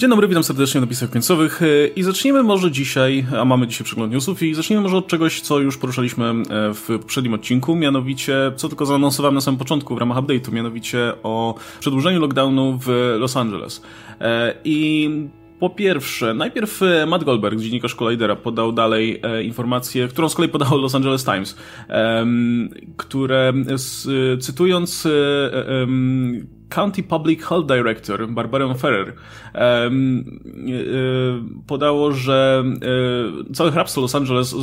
Dzień dobry, witam serdecznie na napisach końcowych e, i zacznijmy może dzisiaj, a mamy dzisiaj przegląd newsów i zacznijmy może od czegoś, co już poruszaliśmy e, w poprzednim odcinku, mianowicie, co tylko zaanonsowałem na samym początku w ramach update'u, mianowicie o przedłużeniu lockdownu w Los Angeles. E, I po pierwsze, najpierw Matt Goldberg, dziennikarz Collidera, podał dalej informację, którą z kolei podał Los Angeles Times, które cytując County Public Health Director Barbarę Ferrer podało, że e, całe hrabstwo Los Angeles,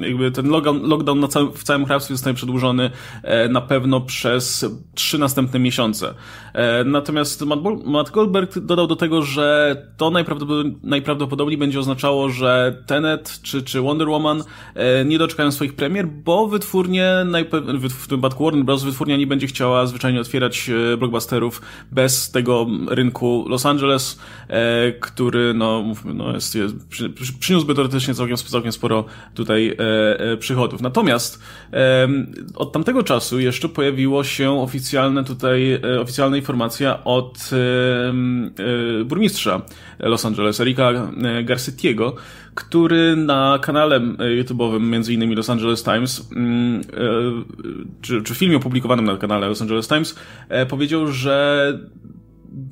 jakby ten lockdown całym, w całym hrabstwie zostanie przedłużony e, na pewno przez trzy następne miesiące. E, natomiast Matt Goldberg dodał do tego, że to najprawdopodobniej, najprawdopodobniej będzie oznaczało, że Tenet czy, czy Wonder Woman nie doczekają swoich premier, bo wytwórnie, w tym przypadku Warner Bros. wytwórnia nie będzie chciała zwyczajnie otwierać blockbusterów bez tego rynku Los Angeles, e, który no, no jest, jest, przyniósłby teoretycznie całkiem, całkiem sporo tutaj e, e, przychodów. Natomiast e, od tamtego czasu jeszcze pojawiło się oficjalne tutaj, e, oficjalna informacja od e, burmistrza Los Angeles, Erika Garcetiego, który na kanale YouTube'owym, między innymi Los Angeles Times, mm, czy, czy filmie opublikowanym na kanale Los Angeles Times, powiedział, że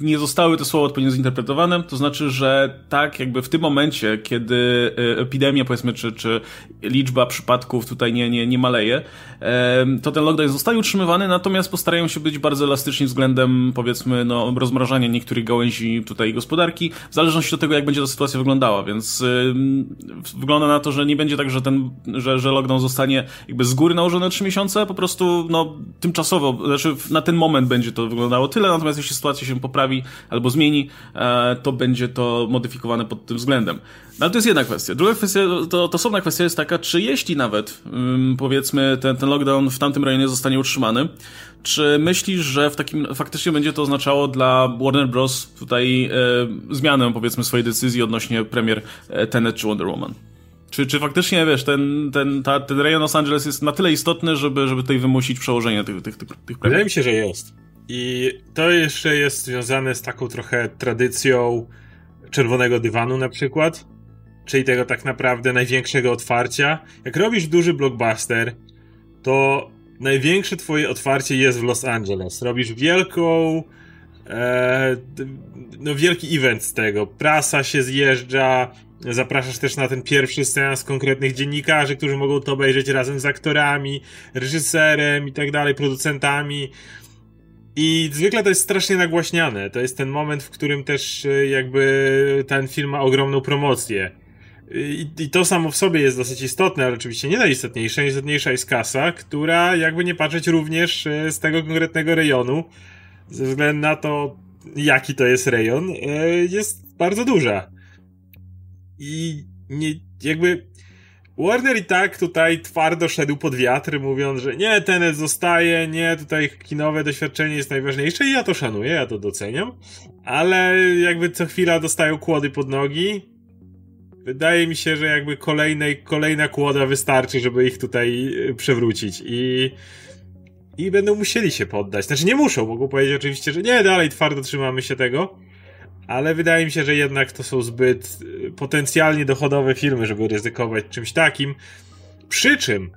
nie zostały te słowa odpowiednio zinterpretowane, to znaczy, że tak jakby w tym momencie, kiedy e, epidemia powiedzmy, czy, czy liczba przypadków tutaj nie, nie, nie maleje, to ten lockdown zostaje utrzymywany, natomiast postarają się być bardzo elastyczni względem powiedzmy no, rozmrażania niektórych gałęzi tutaj gospodarki, w zależności od tego, jak będzie ta sytuacja wyglądała, więc wygląda na to, że nie będzie tak, że ten, że, że lockdown zostanie jakby z góry nałożony na 3 miesiące, po prostu no tymczasowo, znaczy na ten moment będzie to wyglądało tyle, natomiast jeśli sytuacja się poprawi albo zmieni, e, to będzie to modyfikowane pod tym względem. No ale to jest jedna kwestia. Druga kwestia, to, to osobna kwestia jest taka, czy jeśli nawet, powiedzmy, ten, ten lockdown w tamtym rejonie zostanie utrzymany, czy myślisz, że w takim faktycznie będzie to oznaczało dla Warner Bros. tutaj e, zmianę, powiedzmy, swojej decyzji odnośnie premier e, Tenet czy Wonder Woman? Czy, czy faktycznie, wiesz, ten, ten, ta, ten rejon Los Angeles jest na tyle istotny, żeby, żeby tutaj wymusić przełożenie tych, tych, tych, tych premier? Wydaje mi się, że jest. I to jeszcze jest związane z taką trochę tradycją czerwonego dywanu na przykład, czyli tego tak naprawdę największego otwarcia. Jak robisz duży blockbuster, to największe twoje otwarcie jest w Los Angeles. Robisz wielką e, no wielki event z tego. Prasa się zjeżdża, zapraszasz też na ten pierwszy seans konkretnych dziennikarzy, którzy mogą to obejrzeć razem z aktorami, reżyserem i tak dalej, producentami. I zwykle to jest strasznie nagłaśniane. To jest ten moment, w którym też e, jakby ten film ma ogromną promocję. I, I, to samo w sobie jest dosyć istotne, ale oczywiście nie najistotniejsze. Najistotniejsza jest kasa, która jakby nie patrzeć również e, z tego konkretnego rejonu, ze względu na to, jaki to jest rejon, e, jest bardzo duża. I nie, jakby Warner i tak tutaj twardo szedł pod wiatr, mówiąc, że nie, Tenet zostaje, nie, tutaj kinowe doświadczenie jest najważniejsze i ja to szanuję, ja to doceniam, ale jakby co chwila dostają kłody pod nogi. Wydaje mi się, że jakby kolejnej, kolejna kłoda wystarczy, żeby ich tutaj y, przewrócić i i będą musieli się poddać. Znaczy nie muszą, mogą powiedzieć oczywiście, że nie, dalej twardo trzymamy się tego, ale wydaje mi się, że jednak to są zbyt y, potencjalnie dochodowe filmy, żeby ryzykować czymś takim. Przy czym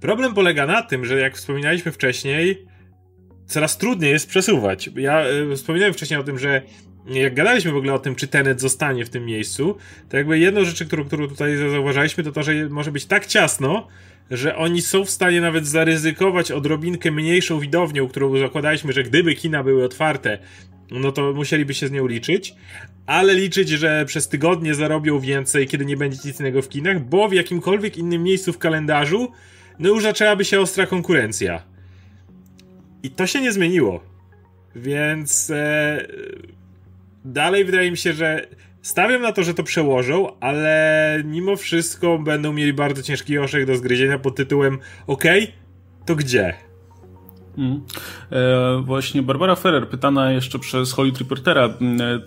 problem polega na tym, że jak wspominaliśmy wcześniej, coraz trudniej jest przesuwać. Ja y, wspominałem wcześniej o tym, że jak gadaliśmy w ogóle o tym, czy Tenet zostanie w tym miejscu, to jakby jedną rzecz, którą, którą tutaj zauważaliśmy, to to, że może być tak ciasno, że oni są w stanie nawet zaryzykować odrobinkę mniejszą widownią, którą zakładaliśmy, że gdyby kina były otwarte, no to musieliby się z nią liczyć, ale liczyć, że przez tygodnie zarobią więcej, kiedy nie będzie nic innego w kinach, bo w jakimkolwiek innym miejscu w kalendarzu, no już zaczęłaby się ostra konkurencja. I to się nie zmieniło. Więc e, dalej wydaje mi się, że stawiam na to, że to przełożą, ale mimo wszystko będą mieli bardzo ciężki orzech do zgryzienia pod tytułem OK, to gdzie? Mm. E, właśnie Barbara Ferrer, pytana jeszcze przez Hollywood Reportera, mm,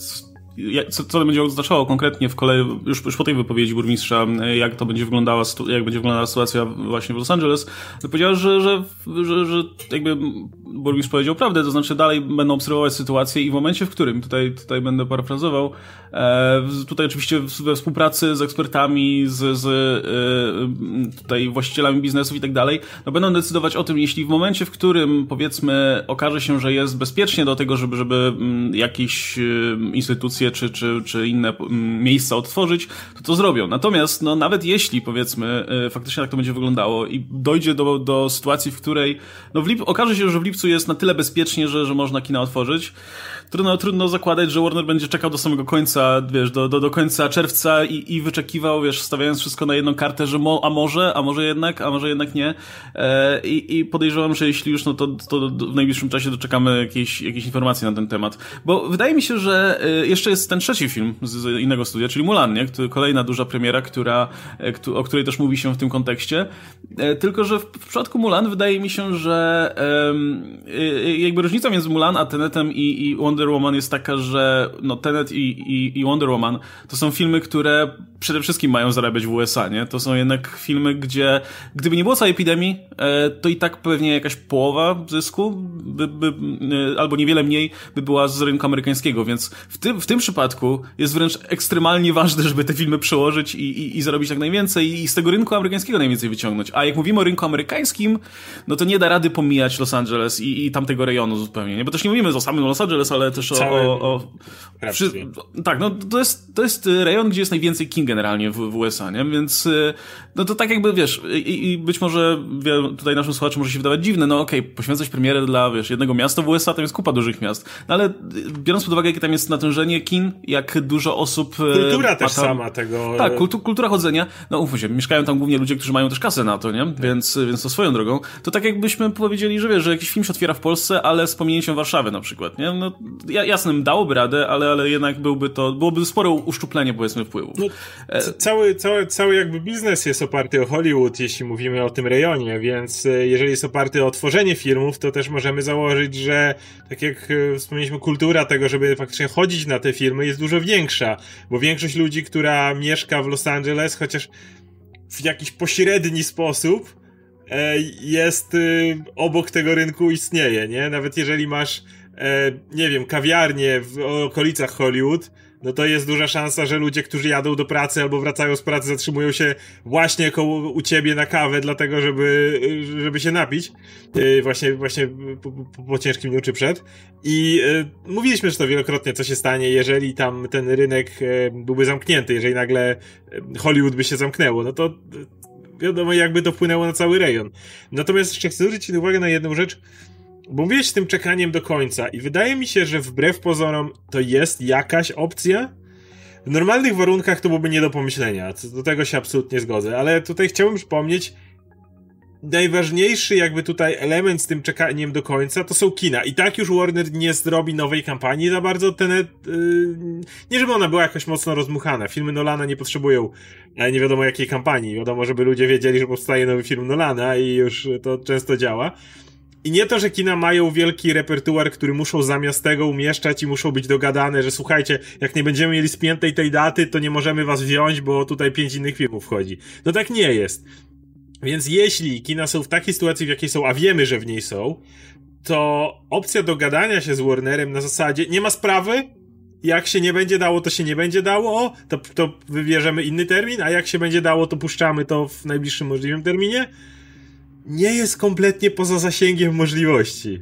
co, co to będzie oznaczało konkretnie w kolei, już, już po tej wypowiedzi burmistrza, jak to będzie wyglądała, jak będzie wyglądała sytuacja właśnie w Los Angeles, powiedział, że, że, że, że jakby burmistrz powiedział prawdę, to znaczy dalej będą obserwować sytuację i w momencie, w którym, tutaj, tutaj będę parafrazował, e, tutaj oczywiście we współpracy z ekspertami, z, z e, tutaj właścicielami biznesów i tak dalej, no będą decydować o tym, jeśli w momencie, w którym powiedzmy okaże się, że jest bezpiecznie do tego, żeby, żeby mm, jakieś e, czy, czy, czy inne mm, miejsca odtworzyć, to to zrobią. Natomiast no, nawet jeśli powiedzmy faktycznie tak to będzie wyglądało i dojdzie do, do sytuacji, w której no w lip, okaże się, że w lipcu jest na tyle bezpiecznie, że, że można kina otworzyć, trudno, trudno zakładać, że Warner będzie czekał do samego końca, wiesz, do, do, do końca czerwca i, i wyczekiwał, wiesz, stawiając wszystko na jedną kartę, że mo, a może, a może jednak, a może jednak nie. E, i, I podejrzewam, że jeśli już, no to, to w najbliższym czasie doczekamy jakiejś, jakiejś informacji na ten temat. Bo wydaje mi się, że e, jeszcze jest ten trzeci film z, z innego studia, czyli Mulan, nie? Kolejna duża premiera, która, e, o której też mówi się w tym kontekście. E, tylko, że w, w przypadku Mulan wydaje mi się, że jakby różnica między Mulan a Tenetem i, i Wonder Woman jest taka, że no Tenet i, i, i, Wonder Woman to są filmy, które przede wszystkim mają zarabiać w USA, nie? To są jednak filmy, gdzie gdyby nie było całej epidemii, e, to i tak pewnie jakaś połowa zysku, by, by, e, albo niewiele mniej, by była z rynku amerykańskiego, więc w tym, w tym przypadku jest wręcz ekstremalnie ważne, żeby te filmy przełożyć i, i, i zarobić jak najwięcej i z tego rynku amerykańskiego najwięcej wyciągnąć. A jak mówimy o rynku amerykańskim, no to nie da rady pomijać Los Angeles i, i tamtego rejonu zupełnie, nie? Bo też nie mówimy o samym Los Angeles, ale też o... o, o przy, tak, no to jest, to jest rejon, gdzie jest najwięcej kin generalnie w, w USA, nie? Więc y, no to tak jakby, wiesz, i, i być może tutaj naszym słuchaczom może się wydawać dziwne, no okej, okay, poświęcać premierę dla, wiesz, jednego miasta w USA, tam jest kupa dużych miast, no ale biorąc pod uwagę, jakie tam jest natężenie kin, jak dużo osób... Kultura też tam, sama tego... Tak, kultu, kultura chodzenia, no ufam się, mieszkają tam głównie ludzie, którzy mają też kasę na to, nie? Tak. Więc, więc to swoją drogą. To tak jakbyśmy powiedzieli, że wiesz, że jakiś film się otwiera w Polsce, ale z pominięciem Warszawy na przykład, nie? No, jasnym dałoby radę, ale, ale jednak byłby to, byłoby spore uszczuplenie, powiedzmy, wpływów. No, e, cały, cały, cały jakby biznes jest oparty o Hollywood, jeśli mówimy o tym rejonie, więc e, jeżeli jest oparty o tworzenie filmów, to też możemy założyć, że tak jak e, wspomnieliśmy, kultura tego, żeby faktycznie chodzić na te filmy jest dużo większa, bo większość ludzi, która mieszka w Los Angeles, chociaż w jakiś pośredni sposób, jest obok tego rynku istnieje, nie? Nawet jeżeli masz e, nie wiem, kawiarnie w okolicach Hollywood, no to jest duża szansa, że ludzie, którzy jadą do pracy albo wracają z pracy, zatrzymują się właśnie koło u ciebie na kawę, dlatego, żeby, żeby się napić. Yy, właśnie, właśnie po, po, po, ciężkim dniu czy przed. I yy, mówiliśmy już to wielokrotnie, co się stanie, jeżeli tam ten rynek yy, byłby zamknięty, jeżeli nagle Hollywood by się zamknęło, no to wiadomo, jakby to wpłynęło na cały rejon. Natomiast jeszcze chcę zwrócić uwagę na jedną rzecz, bo mówiłeś z tym czekaniem do końca i wydaje mi się, że wbrew pozorom to jest jakaś opcja. W normalnych warunkach to byłoby nie do pomyślenia, do tego się absolutnie zgodzę, ale tutaj chciałbym przypomnieć, najważniejszy jakby tutaj element z tym czekaniem do końca to są kina. I tak już Warner nie zrobi nowej kampanii za bardzo. Ten, yy, nie żeby ona była jakoś mocno rozmuchana. Filmy Nolana nie potrzebują ale nie wiadomo jakiej kampanii. Wiadomo, żeby ludzie wiedzieli, że powstaje nowy film Nolana i już to często działa. I nie to, że kina mają wielki repertuar, który muszą zamiast tego umieszczać i muszą być dogadane, że słuchajcie, jak nie będziemy mieli spiętej tej daty, to nie możemy was wziąć, bo tutaj pięć innych filmów wchodzi. No tak nie jest. Więc jeśli kina są w takiej sytuacji, w jakiej są, a wiemy, że w niej są, to opcja dogadania się z Warnerem na zasadzie nie ma sprawy, jak się nie będzie dało, to się nie będzie dało, to, to wybierzemy inny termin, a jak się będzie dało, to puszczamy to w najbliższym możliwym terminie nie jest kompletnie poza zasięgiem możliwości.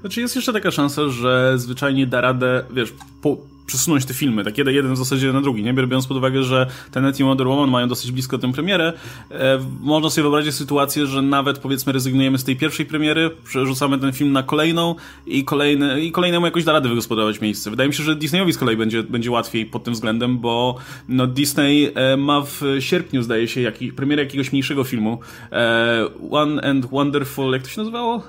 Znaczy jest jeszcze taka szansa, że zwyczajnie da radę, wiesz, po, przesunąć te filmy, tak jeden, jeden w zasadzie na drugi, nie? Biorąc pod uwagę, że Tenet i Wonder Woman mają dosyć blisko tę premierę, e, można sobie wyobrazić sytuację, że nawet powiedzmy rezygnujemy z tej pierwszej premiery, przerzucamy ten film na kolejną i, kolejny, i kolejnemu jakoś da radę wygospodarować miejsce. Wydaje mi się, że Disneyowi z kolei będzie, będzie łatwiej pod tym względem, bo no, Disney e, ma w sierpniu, zdaje się, jaki, premierę jakiegoś mniejszego filmu. E, One and Wonderful, jak to się nazywało?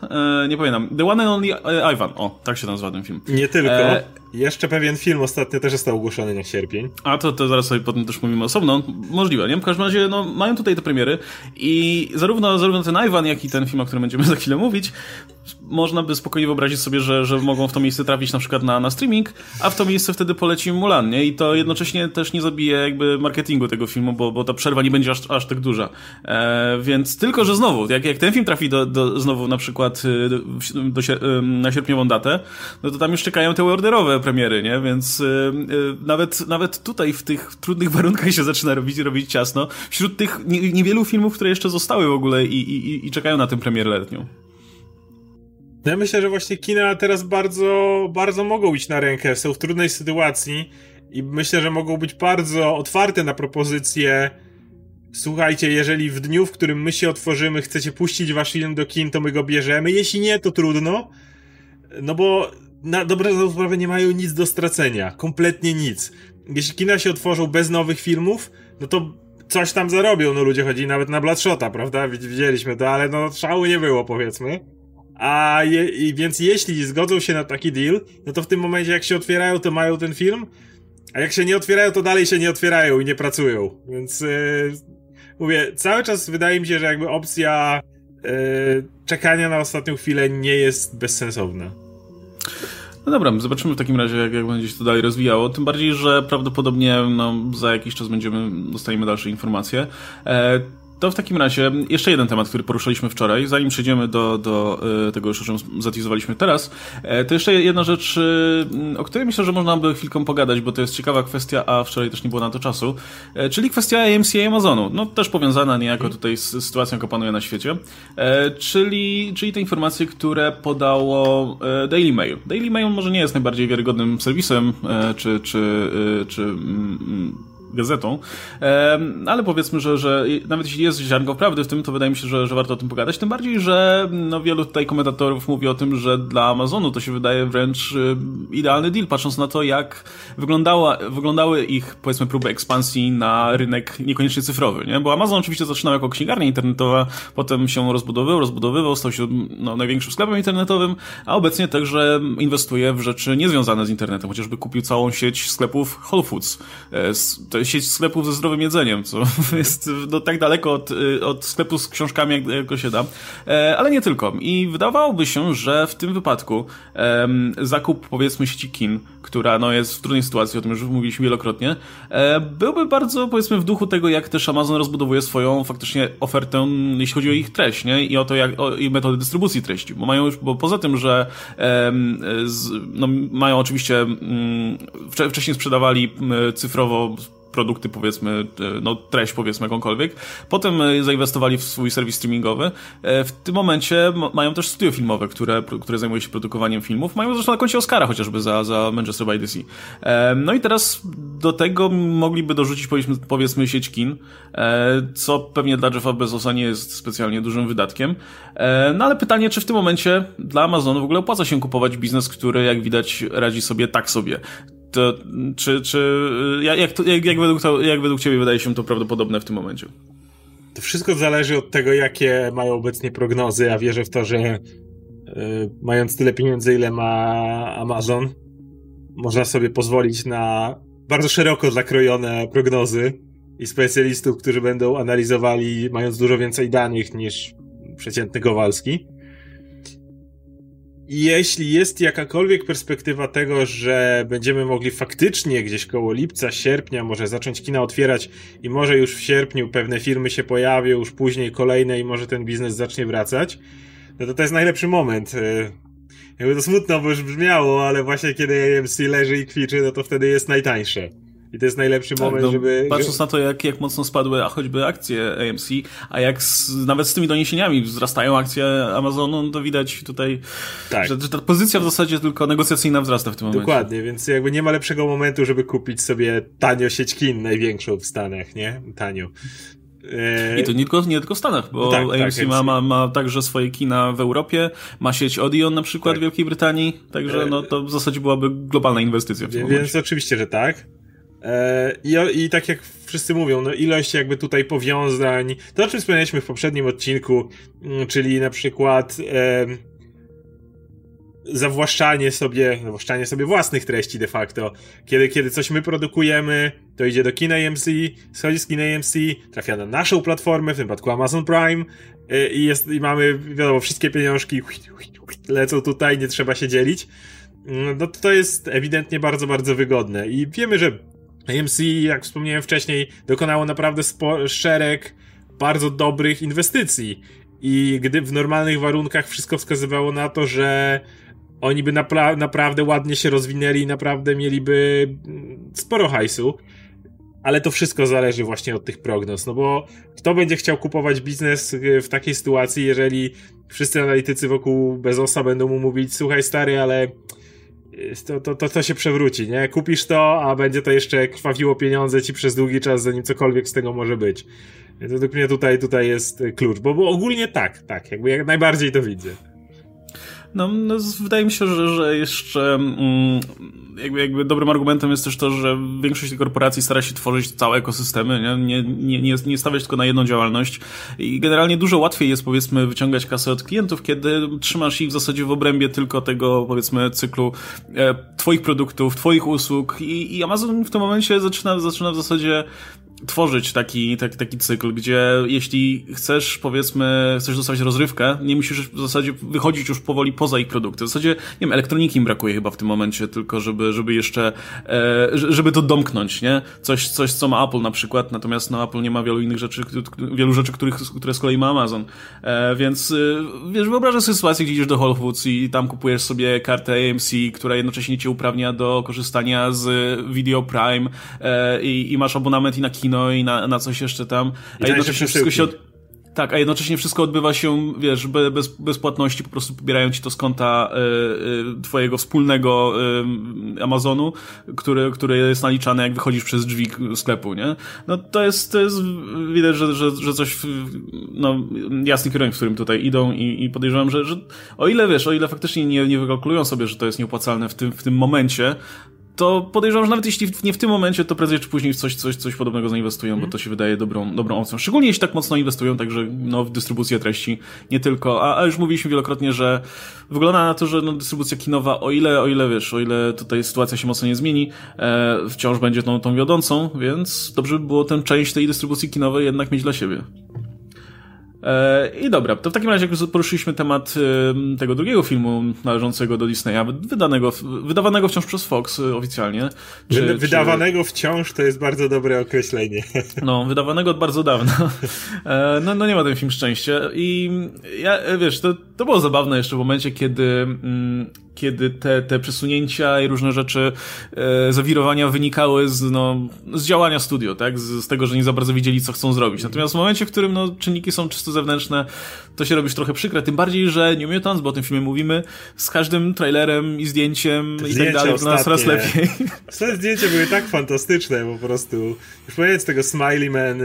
E, nie pamiętam. The One and Only e, Ivan. O, tak się nazywa ten film. Nie tylko. Jeszcze pewien film ostatnio też został ogłoszony na sierpień. A to, to zaraz sobie potem też mówimy osobno. Możliwe, nie? W każdym razie, no, mają tutaj te premiery i zarówno, zarówno ten Iwan, jak i ten film, o którym będziemy za chwilę mówić, można by spokojnie wyobrazić sobie, że, że mogą w to miejsce trafić na przykład na, na streaming, a w to miejsce wtedy poleci Mulan, nie? I to jednocześnie też nie zabije jakby marketingu tego filmu, bo, bo ta przerwa nie będzie aż, aż tak duża. E, więc tylko, że znowu, jak, jak ten film trafi do, do, znowu na przykład y, do, do, na sierpniową datę, no to tam już czekają te orderowe premiery, nie? Więc y, y, nawet, nawet tutaj w tych trudnych warunkach się zaczyna robić, robić ciasno. Wśród tych niewielu filmów, które jeszcze zostały w ogóle i, i, i czekają na tę premierę letnią. Ja myślę, że właśnie kina teraz bardzo, bardzo mogą iść na rękę, są w trudnej sytuacji i myślę, że mogą być bardzo otwarte na propozycje. Słuchajcie, jeżeli w dniu, w którym my się otworzymy, chcecie puścić wasz film do kin, to my go bierzemy. Jeśli nie, to trudno. No bo na dobrą sprawę nie mają nic do stracenia. Kompletnie nic. Jeśli kina się otworzą bez nowych filmów, no to coś tam zarobią. No ludzie chodzili nawet na Bloodshota, prawda? Widzieliśmy to, ale no szału nie było, powiedzmy. A je, i więc jeśli zgodzą się na taki deal, no to w tym momencie jak się otwierają, to mają ten film, a jak się nie otwierają, to dalej się nie otwierają i nie pracują. Więc yy, mówię, cały czas wydaje mi się, że jakby opcja yy, czekania na ostatnią chwilę nie jest bezsensowna. No dobra, zobaczymy w takim razie, jak, jak będzie się to dalej rozwijało. Tym bardziej, że prawdopodobnie no, za jakiś czas będziemy, dostaniemy dalsze informacje. E, to w takim razie jeszcze jeden temat, który poruszaliśmy wczoraj, zanim przejdziemy do, do e, tego już, o czym zatizowaliśmy teraz, e, to jeszcze jedna rzecz, e, o której myślę, że można by chwilkę pogadać, bo to jest ciekawa kwestia, a wczoraj też nie było na to czasu, czyli kwestia AMC i Amazonu. No też powiązana niejako tutaj z sytuacją, jaka panuje na świecie, czyli, czyli te informacje, które podało Daily Mail. Daily Mail może nie jest najbardziej wiarygodnym serwisem, czy, czy, czy mm, mm, gazetą, ale powiedzmy, że, że nawet jeśli jest ziarnko prawdy w tym, to wydaje mi się, że, że warto o tym pogadać, tym bardziej, że no, wielu tutaj komentatorów mówi o tym, że dla Amazonu to się wydaje wręcz y, idealny deal, patrząc na to, jak wyglądała, wyglądały ich, powiedzmy, próby ekspansji na rynek niekoniecznie cyfrowy, nie? Bo Amazon oczywiście zaczynał jako księgarnia internetowa, potem się rozbudowywał, rozbudowywał, stał się no, największym sklepem internetowym, a obecnie także inwestuje w rzeczy niezwiązane z internetem, chociażby kupił całą sieć sklepów Whole Foods. E, to sieć sklepów ze zdrowym jedzeniem, co jest no, tak daleko od, y, od sklepu z książkami, jak, jak się da. E, ale nie tylko. I wydawałoby się, że w tym wypadku zakup, powiedzmy, sieci kin, która no, jest w trudnej sytuacji, o tym już mówiliśmy wielokrotnie, e, byłby bardzo, powiedzmy, w duchu tego, jak też Amazon rozbudowuje swoją faktycznie ofertę, jeśli chodzi o ich treść, nie? I o to, jak, o, i metody dystrybucji treści. Bo mają już, bo poza tym, że z, no, mają oczywiście, mm, wcześniej sprzedawali cyfrowo produkty, powiedzmy, e, no treść, powiedzmy, jakąkolwiek. Potem e, zainwestowali w swój serwis streamingowy. W tym momencie mają też studio filmowe, które, które zajmuje się produkowaniem filmów. Mają zresztą na koncie Oscara chociażby za, za Manchester by the. No i teraz do tego mogliby dorzucić, powiedzmy, powiedzmy sieć kin, co pewnie dla Jeffa Bezosa nie jest specjalnie dużym wydatkiem. No ale pytanie, czy w tym momencie dla Amazonu w ogóle opłaca się kupować biznes, który, jak widać, radzi sobie tak sobie to, czy, czy jak, jak, jak, według to, jak według Ciebie wydaje się to prawdopodobne w tym momencie? To wszystko zależy od tego, jakie mają obecnie prognozy. Ja wierzę w to, że mając tyle pieniędzy, ile ma Amazon, można sobie pozwolić na bardzo szeroko zakrojone prognozy i specjalistów, którzy będą analizowali, mając dużo więcej danych niż przeciętny Kowalski jeśli jest jakakolwiek perspektywa tego, że będziemy mogli faktycznie gdzieś koło lipca, sierpnia może zacząć kina otwierać i może już w sierpniu pewne firmy się pojawią, już później kolejne i może ten biznes zacznie wracać, no to to jest najlepszy moment. Jakby to smutno by już brzmiało, ale właśnie kiedy AMC leży i kwiczy, no to wtedy jest najtańsze. I to jest najlepszy tak, moment, no, żeby. Patrząc na to, jak, jak mocno spadły a choćby akcje AMC, a jak z, nawet z tymi doniesieniami wzrastają akcje Amazonu, no to widać tutaj, tak. że, że, ta pozycja w zasadzie tylko negocjacyjna wzrasta w tym momencie. Dokładnie, więc jakby nie ma lepszego momentu, żeby kupić sobie tanio sieć kin największą w Stanach, nie? Tanio. E, I to nie tylko, nie tylko w Stanach, bo tak, AMC tak, ma, ma, ma także swoje kina w Europie, ma sieć Odeon na przykład tak. w Wielkiej Brytanii, także e, no to w zasadzie byłaby globalna inwestycja w tym Więc momencie. oczywiście, że tak. E, I, I tak jak wszyscy mówią, no ilość jakby tutaj powiązań, to o czym wspomnieliśmy w poprzednim odcinku, mm, czyli na przykład zawłaszczanie sobie, zawłaszczanie sobie własnych treści de facto. Kiedy, kiedy coś my produkujemy, to idzie do kina AMC, schodzi z kina AMC, trafia na naszą platformę, w tym przypadku Amazon Prime y, i, jest, i mamy, wiadomo, wszystkie pieniążki lecą tutaj, nie trzeba się dzielić. Mm, no to jest ewidentnie bardzo, bardzo wygodne i wiemy, że AMC, jak wspomniałem wcześniej, dokonało naprawdę szereg bardzo dobrych inwestycji i gdy w normalnych warunkach wszystko wskazywało na to, że oni by napra naprawdę ładnie się rozwinęli i naprawdę mieliby mm, sporo hajsu. Ale to wszystko zależy właśnie od tych prognoz, no bo kto będzie chciał kupować biznes w takiej sytuacji, jeżeli wszyscy analitycy wokół Bezosa będą mu mówić, słuchaj stary, ale to, to, to, to się przewróci, nie? Kupisz to, a będzie to jeszcze krwawiło pieniądze ci przez długi czas, zanim cokolwiek z tego może być. Według mnie tutaj, tutaj jest klucz, bo, bo ogólnie tak, tak, jakby jak najbardziej to widzę. No, no, wydaje mi się, że, że jeszcze mm, jakby, jakby dobrym argumentem jest też to, że większość korporacji stara się tworzyć całe ekosystemy, nie? Nie, nie, nie stawiać tylko na jedną działalność i generalnie dużo łatwiej jest powiedzmy wyciągać kasę od klientów, kiedy trzymasz ich w zasadzie w obrębie tylko tego powiedzmy cyklu e, twoich produktów, twoich usług i, i Amazon w tym momencie zaczyna, zaczyna w zasadzie tworzyć taki, taki, taki cykl, gdzie jeśli chcesz, powiedzmy, chcesz dostać rozrywkę, nie musisz w zasadzie wychodzić już powoli poza ich produkty. W zasadzie, nie wiem, elektroniki im brakuje chyba w tym momencie, tylko żeby, żeby jeszcze, e, żeby to domknąć, nie? Coś, coś, co ma Apple na przykład, natomiast no, Apple nie ma wielu innych rzeczy, wielu rzeczy, których, które z kolei ma Amazon. E, więc, e, wiesz, wyobrażasz sobie sytuację, gdzie idziesz do Whole Foods i tam kupujesz sobie kartę AMC, która jednocześnie cię uprawnia do korzystania z Video Prime e, i, i masz abonament i na kino, kino i na, na coś jeszcze tam. A jednocześnie wszystko się od... Tak, a jednocześnie wszystko odbywa się, wiesz, bez, bez płatności, po prostu pobierają ci to z konta y, y, twojego wspólnego y, Amazonu, który, który jest naliczany, jak wychodzisz przez drzwi sklepu, nie? No to jest, to jest widać, że, że, że coś, no, jasny kierunek, w którym tutaj idą i, i podejrzewam, że, że o ile, wiesz, o ile faktycznie nie, nie wykalkulują sobie, że to jest nieopłacalne w tym, w tym momencie, to podejrzewam, że nawet jeśli nie w tym momencie, to prędzej czy później w coś, coś, coś podobnego zainwestują, mm. bo to się wydaje dobrą, dobrą opcją. Szczególnie jeśli tak mocno inwestują, także no, w dystrybucję treści, nie tylko. A, a już mówiliśmy wielokrotnie, że wygląda na to, że no, dystrybucja kinowa, o ile, o ile wiesz, o ile tutaj sytuacja się mocno nie zmieni, e, wciąż będzie tą, tą wiodącą, więc dobrze by było tę część tej dystrybucji kinowej jednak mieć dla siebie. E, I dobra, to w takim razie jak poruszyliśmy temat tego drugiego filmu należącego do Disneya, wydanego, wydawanego wciąż przez Fox y, oficjalnie. Czy, wydawanego czy... wciąż to jest bardzo dobre określenie. No, wydawanego od bardzo dawna. E, no, no nie ma ten film szczęścia i ja, wiesz, to, to było zabawne jeszcze w momencie, kiedy mm, kiedy te, te przesunięcia i różne rzeczy, e, zawirowania wynikały z, no, z działania studio, tak? Z, z, tego, że nie za bardzo wiedzieli, co chcą zrobić. Natomiast w momencie, w którym no, czynniki są czysto zewnętrzne, to się robisz trochę przykre. Tym bardziej, że New Mutants, bo o tym filmie mówimy, z każdym trailerem i zdjęciem i tak dalej, wygląda coraz lepiej. Te zdjęcia były tak fantastyczne po prostu. Już pamiętam tego Smiley Man,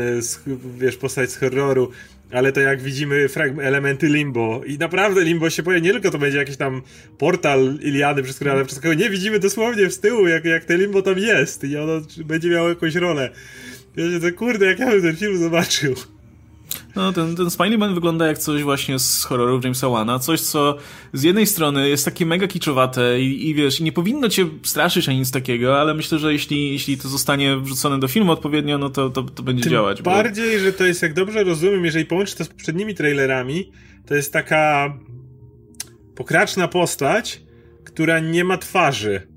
wiesz, postać z horroru, ale to jak widzimy elementy Limbo i naprawdę Limbo się pojawi, nie tylko to będzie jakiś tam portal Iliady, przez który, ale przez nie widzimy dosłownie z tyłu, jak, jak te Limbo tam jest i ono będzie miało jakąś rolę. Ja to kurde, jak ja bym ten film zobaczył. No, ten, ten Smiley wygląda jak coś właśnie z horrorów Jamesa Wana. Coś, co z jednej strony jest takie mega kiczowate i, i wiesz, nie powinno cię straszyć ani nic takiego, ale myślę, że jeśli, jeśli to zostanie wrzucone do filmu odpowiednio, no to, to, to będzie Tym działać. bardziej, bo... że to jest, jak dobrze rozumiem, jeżeli połączysz to z poprzednimi trailerami, to jest taka pokraczna postać, która nie ma twarzy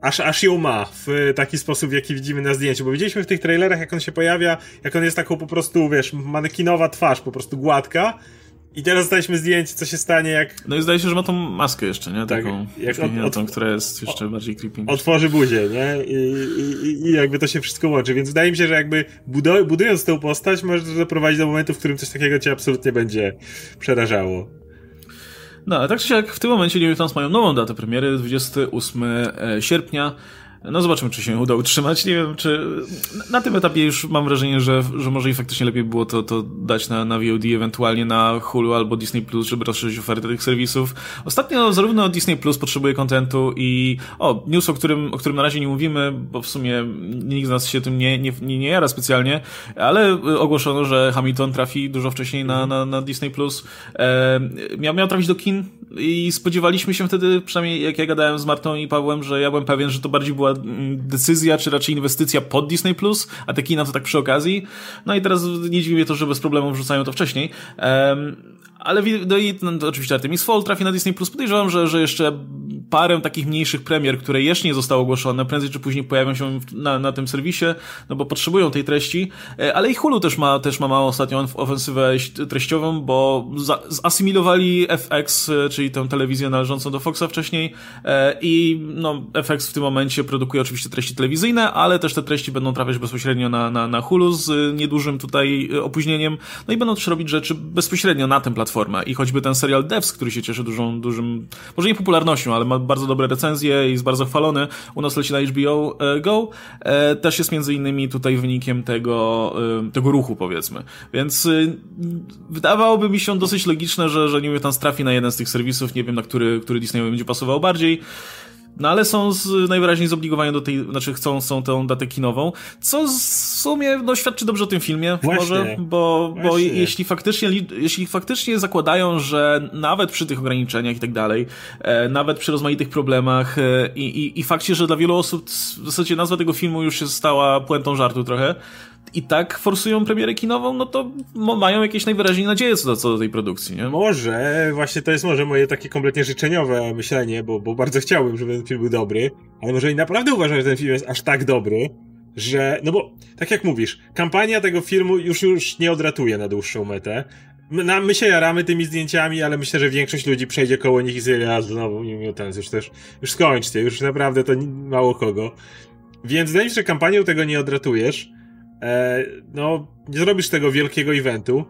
aż, aż ją ma w taki sposób, w jaki widzimy na zdjęciu, bo widzieliśmy w tych trailerach, jak on się pojawia, jak on jest taką po prostu, wiesz, manekinowa twarz, po prostu gładka, i teraz dostaliśmy zdjęcie, co się stanie, jak... No i zdaje się, że ma tą maskę jeszcze, nie? Tak, Taką jak od, od, która jest jeszcze od, bardziej creepy. Otworzy buzię, nie? I, i, I, jakby to się wszystko łączy, więc wydaje mi się, że jakby budując tę postać, może to doprowadzić do momentu, w którym coś takiego cię absolutnie będzie przerażało. No, ale tak czy siak w tym momencie New Mutants mają nową datę premiery, 28 e, sierpnia. No zobaczymy, czy się uda utrzymać. Nie wiem, czy na tym etapie już mam wrażenie, że, że może i faktycznie lepiej było to, to dać na, na VOD, ewentualnie na Hulu albo Disney Plus, żeby rozszerzyć ofertę tych serwisów. Ostatnio zarówno Disney Plus potrzebuje kontentu i o, news, o którym, o którym na razie nie mówimy, bo w sumie nikt z nas się tym nie, nie, nie, nie jara specjalnie, ale ogłoszono, że Hamilton trafi dużo wcześniej na, na, na Disney Plus. E, miał, miał trafić do kin i spodziewaliśmy się wtedy, przynajmniej jak ja gadałem z Martą i Pawłem, że ja byłem pewien, że to bardziej była mm, decyzja, czy raczej inwestycja pod Disney+, Plus, a te kina to tak przy okazji. No i teraz nie dziwi mnie to, że bez problemu wrzucają to wcześniej. Um, ale no i no, oczywiście Artemis Fall trafi na Disney Plus. Podejrzewam, że, że jeszcze parę takich mniejszych premier, które jeszcze nie zostały ogłoszone, prędzej czy później pojawią się na, na tym serwisie, no bo potrzebują tej treści. E, ale i Hulu też ma, też ma małą ostatnią ofensywę treściową, bo za, zasymilowali FX, e, czyli tę telewizję należącą do Foxa wcześniej e, i no, FX w tym momencie produkuje oczywiście treści telewizyjne, ale też te treści będą trafiać bezpośrednio na, na, na Hulu z niedużym tutaj opóźnieniem, no i będą też robić rzeczy bezpośrednio na tym platformie i choćby ten serial Devs, który się cieszy dużą, dużym, może nie popularnością, ale ma bardzo dobre recenzje i jest bardzo chwalony, u nas leci na HBO e, Go, e, też jest między innymi tutaj wynikiem tego, e, tego ruchu powiedzmy. Więc wydawałoby mi się dosyć logiczne, że, że Newton trafi na jeden z tych serwisów, nie wiem na który, który Disney będzie pasował bardziej. No ale są z, najwyraźniej zobligowani do tej, znaczy chcą, są tę datę kinową, co w sumie no, świadczy dobrze o tym filmie, Właśnie. może, bo, bo jeśli faktycznie, jeśli faktycznie zakładają, że nawet przy tych ograniczeniach i tak dalej, e, nawet przy rozmaitych problemach e, i, i, i fakcie, że dla wielu osób w zasadzie nazwa tego filmu już się stała puentą żartu trochę, i tak forsują premierę kinową, no to mają jakieś najwyraźniej nadzieje co do, co do tej produkcji, nie? Może, właśnie to jest może moje takie kompletnie życzeniowe myślenie, bo, bo bardzo chciałbym, żeby ten film był dobry, ale może i naprawdę uważam, że ten film jest aż tak dobry, że, no bo, tak jak mówisz, kampania tego filmu już już nie odratuje na dłuższą metę. My, my się jaramy tymi zdjęciami, ale myślę, że większość ludzi przejdzie koło nich i sobie, a znowu Mutants, już też, już skończcie, już naprawdę to mało kogo. Więc wydaje mi się, że kampanią tego nie odratujesz, e, no, nie zrobisz tego wielkiego eventu.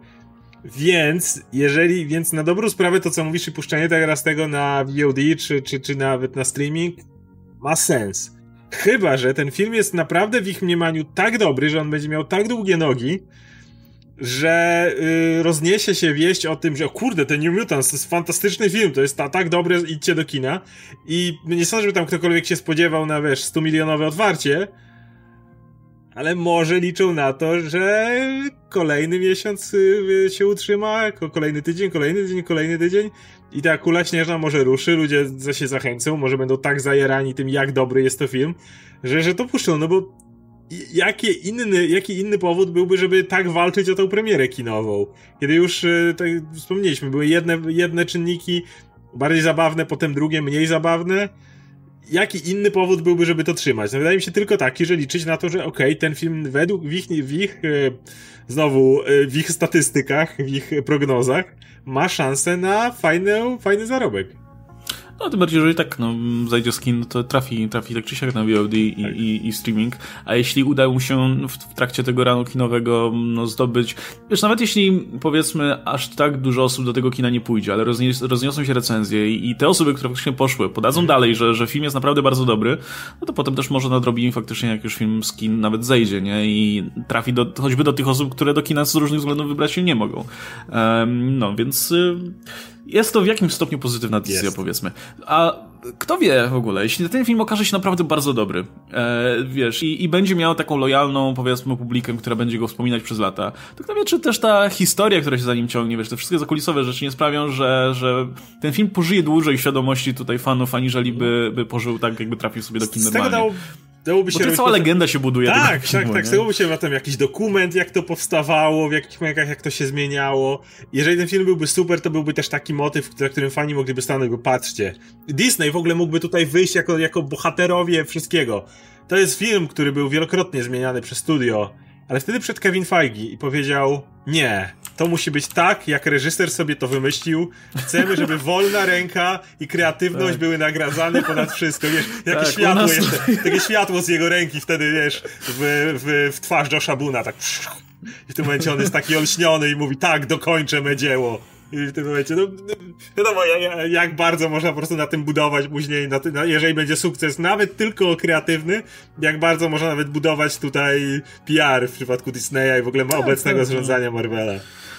Więc, jeżeli, więc na dobrą sprawę to, co mówisz i puszczenie teraz tego na VOD, czy, czy, czy nawet na streaming, ma sens. Chyba, że ten film jest naprawdę w ich mniemaniu tak dobry, że on będzie miał tak długie nogi, że yy, rozniesie się wieść o tym, że o kurde, ten New Mutants to jest fantastyczny film, to jest ta, tak dobre, idźcie do kina. I nie sądzę, żeby tam ktokolwiek się spodziewał na, wiesz, 100 milionowe otwarcie, ale może liczą na to, że kolejny miesiąc y, się utrzyma, kolejny tydzień, kolejny tydzień, kolejny tydzień i ta kula śnieżna może ruszy, ludzie się zachęcą, może będą tak zajerani tym, jak dobry jest to film, że, że to puszczą, no bo jaki inny, jaki inny powód byłby, żeby tak walczyć o tą premierę kinową? Kiedy już, y, tak wspomnieliśmy, były jedne, jedne czynniki bardziej zabawne, potem drugie mniej zabawne, jaki inny powód byłby, żeby to trzymać? No, wydaje mi się tylko taki, że liczyć na to, że okej, okay, ten film według w ich, w ich e, znowu e, w ich statystykach, w ich prognozach ma szansę na fajny, fajny zarobek. No, tym bardziej, że i tak no, zajdzie skin, to trafi, trafi tak czy siak na VOD i, tak. i, i, streaming. A jeśli uda mu się w, w, trakcie tego ranu kinowego no, zdobyć, wiesz, nawet jeśli powiedzmy aż tak dużo osób do tego kina nie pójdzie, ale roznios, rozniosą się recenzje i, i, te osoby, które faktycznie poszły, podadzą dalej, że, że film jest naprawdę bardzo dobry, no to potem też może nadrobi faktycznie, jak już film skin nawet zejdzie, nie? I trafi do, choćby do tych osób, które do kina z różnych względów wybrać się nie mogą. Um, no, więc... Y jest to w jakimś stopniu pozytywna decyzja, jest. powiedzmy. A kto wie w ogóle, jeśli ten film okaże się naprawdę bardzo dobry, e, wiesz, i, i, będzie miał taką lojalną, powiedzmy, publikę, która będzie go wspominać przez lata, to kto wie, czy też ta historia, która się za nim ciągnie, wiesz, te wszystkie zakulisowe rzeczy nie sprawią, że, że ten film pożyje dłużej w świadomości tutaj fanów, aniżeli by, by pożył tak, jakby trafił sobie do kin normalnie. Dałoby się Bo to cała legenda się buduje. Tak, tak, filmu, tak. Z tego by się potem jakiś dokument, jak to powstawało, w jakich momentach, jak to się zmieniało. Jeżeli ten film byłby super, to byłby też taki motyw, za którym fani mogliby stanąć, bo patrzcie. Disney w ogóle mógłby tutaj wyjść jako, jako bohaterowie wszystkiego. To jest film, który był wielokrotnie zmieniany przez studio, ale wtedy przed Kevin Feige i powiedział: Nie, to musi być tak, jak reżyser sobie to wymyślił. Chcemy, żeby wolna ręka i kreatywność tak. były nagradzane ponad wszystko. Wiesz, jakie tak, światło nas... takie światło z jego ręki wtedy, wiesz, w, w, w twarz Josha Buna, tak. I w tym momencie on jest taki olśniony i mówi, tak, dokończę me dzieło. I w tym momencie, no, no wiadomo, jak, bardzo można po prostu na tym budować później, na, na, jeżeli będzie sukces, nawet tylko kreatywny, jak bardzo można nawet budować tutaj PR w przypadku Disneya i w ogóle tak, obecnego tak, zrządzania Marvela.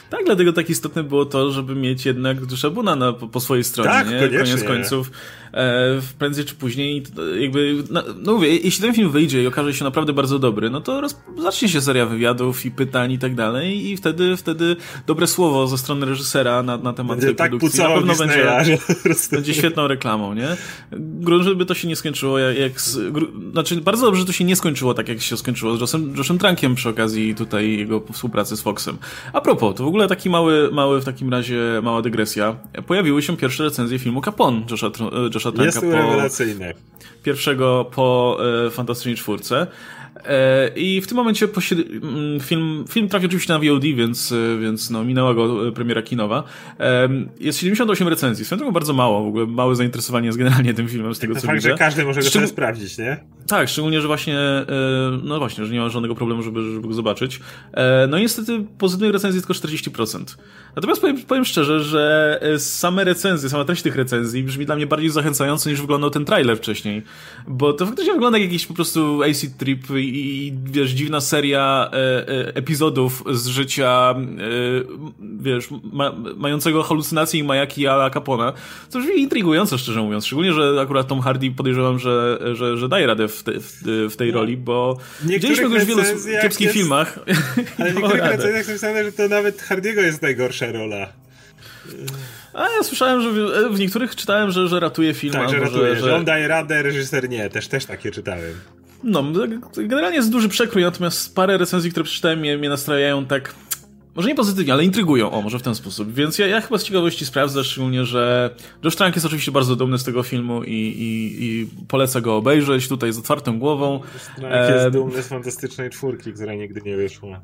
Tak, dlatego tak istotne było to, żeby mieć jednak Buna na, po, po swojej stronie, tak, nie? Koniecznie. Koniec końców, prędzej czy później, jakby, no, no mówię, jeśli ten film wyjdzie i okaże się naprawdę bardzo dobry, no to roz, zacznie się seria wywiadów i pytań i tak dalej i wtedy, wtedy dobre słowo ze strony reżysera na, na temat będzie tej tak produkcji na pewno Disneya, będzie, będzie świetną reklamą, nie? Grunt, żeby to się nie skończyło jak, jak z, gru, znaczy bardzo dobrze, że to się nie skończyło tak, jak się skończyło z Joshem, Joshem Trankiem przy okazji tutaj jego współpracy z Foxem. A propos, to w ogóle taki mały, mały w takim razie, mała dygresja. Pojawiły się pierwsze recenzje filmu Capone Josha, Josha Tranka. Jest to rewelacyjne. Pierwszego po e, Fantastycznej Czwórce. E, I w tym momencie mm, film, film trafił oczywiście na VOD, więc, e, więc no, minęła go e, premiera kinowa. Jest 78 recenzji, swoją drogą bardzo mało, w ogóle małe zainteresowanie jest generalnie tym filmem, z tego to co fakt, widzę. że każdy może go sobie sprawdzić, nie? Tak, szczególnie, że właśnie, no właśnie, że nie ma żadnego problemu, żeby, żeby go zobaczyć. No i niestety pozytywnych recenzji tylko 40%. Natomiast powiem, powiem szczerze, że same recenzje, sama treść tych recenzji brzmi dla mnie bardziej zachęcająco niż wyglądał ten trailer wcześniej. Bo to faktycznie wygląda jak jakiś po prostu AC Trip i, wiesz, dziwna seria e, e, epizodów z życia, e, wiesz, ma, mającego halucynacje i majaki ala Capona, co brzmi intrygująco, szczerze mówiąc. Szczególnie, że akurat Tom Hardy podejrzewam, że, że, że daje radę w, te, w, w tej roli, bo widzieliśmy go już w wielu kiepskich jest... filmach. Ale w niektórych recenzjach napisane, że to nawet Hardiego jest najgorsza rola. A ja słyszałem, że w, w niektórych czytałem, że, że ratuje film. Tak, że ratuje, że, że on daje radę, reżyser nie. Też, też takie czytałem. No, generalnie jest duży przekrój, natomiast parę recenzji, które przeczytałem, mnie, mnie nastrajają tak. Może nie pozytywnie, ale intrygują, o, może w ten sposób. Więc ja, ja chyba z ciekawości sprawdzę, szczególnie, że Josh Trank jest oczywiście bardzo dumny z tego filmu i, i, i polecę go obejrzeć tutaj z otwartą głową. Trank jest e... dumny z fantastycznej czwórki, która nigdy nie wyszła.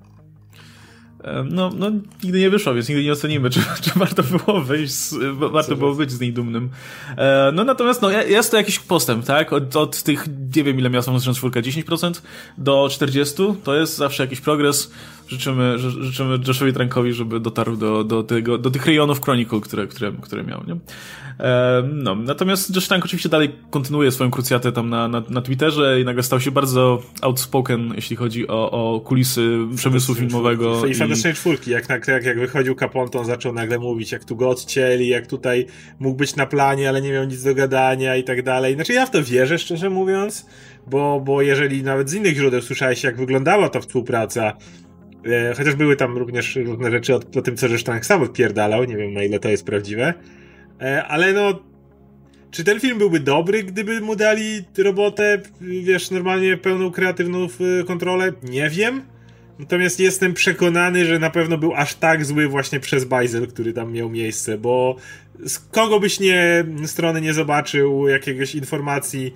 No, no, nigdy nie wyszło, więc nigdy nie ocenimy, czy, czy warto było wyjść, z, warto było być z niej dumnym. E, no natomiast, no, jest to jakiś postęp, tak? Od, od tych, nie wiem ile miała Samsung 4, 10% do 40%, to jest zawsze jakiś progres. Życzymy, życzymy Joshowi Trankowi, żeby dotarł do, do, tego, do tych rejonów Chronicle, które, które, które miał, nie? No, natomiast Josh Tank oczywiście dalej kontynuuje swoją krucjatę tam na, na, na Twitterze i nagle stał się bardzo outspoken, jeśli chodzi o, o kulisy przemysłu filmowego. I, fantastycznej czwórki, jak, jak, jak wychodził Capone, to on zaczął nagle mówić, jak tu go odcięli, jak tutaj mógł być na planie, ale nie miał nic do gadania i tak dalej. Znaczy ja w to wierzę, szczerze mówiąc, bo, bo jeżeli nawet z innych źródeł słyszałeś, jak wyglądała ta współpraca, chociaż były tam również różne rzeczy o, o tym, co Josh Tank sam odpierdalał, nie wiem na ile to jest prawdziwe, E, ale no, czy ten film byłby dobry, gdyby mu dali robotę, wiesz, normalnie pełną kreatywną kontrolę? Nie wiem. Natomiast jestem przekonany, że na pewno był aż tak zły właśnie przez Bajzel, który tam miał miejsce, bo z kogo byś nie strony nie zobaczył jakiegoś informacji,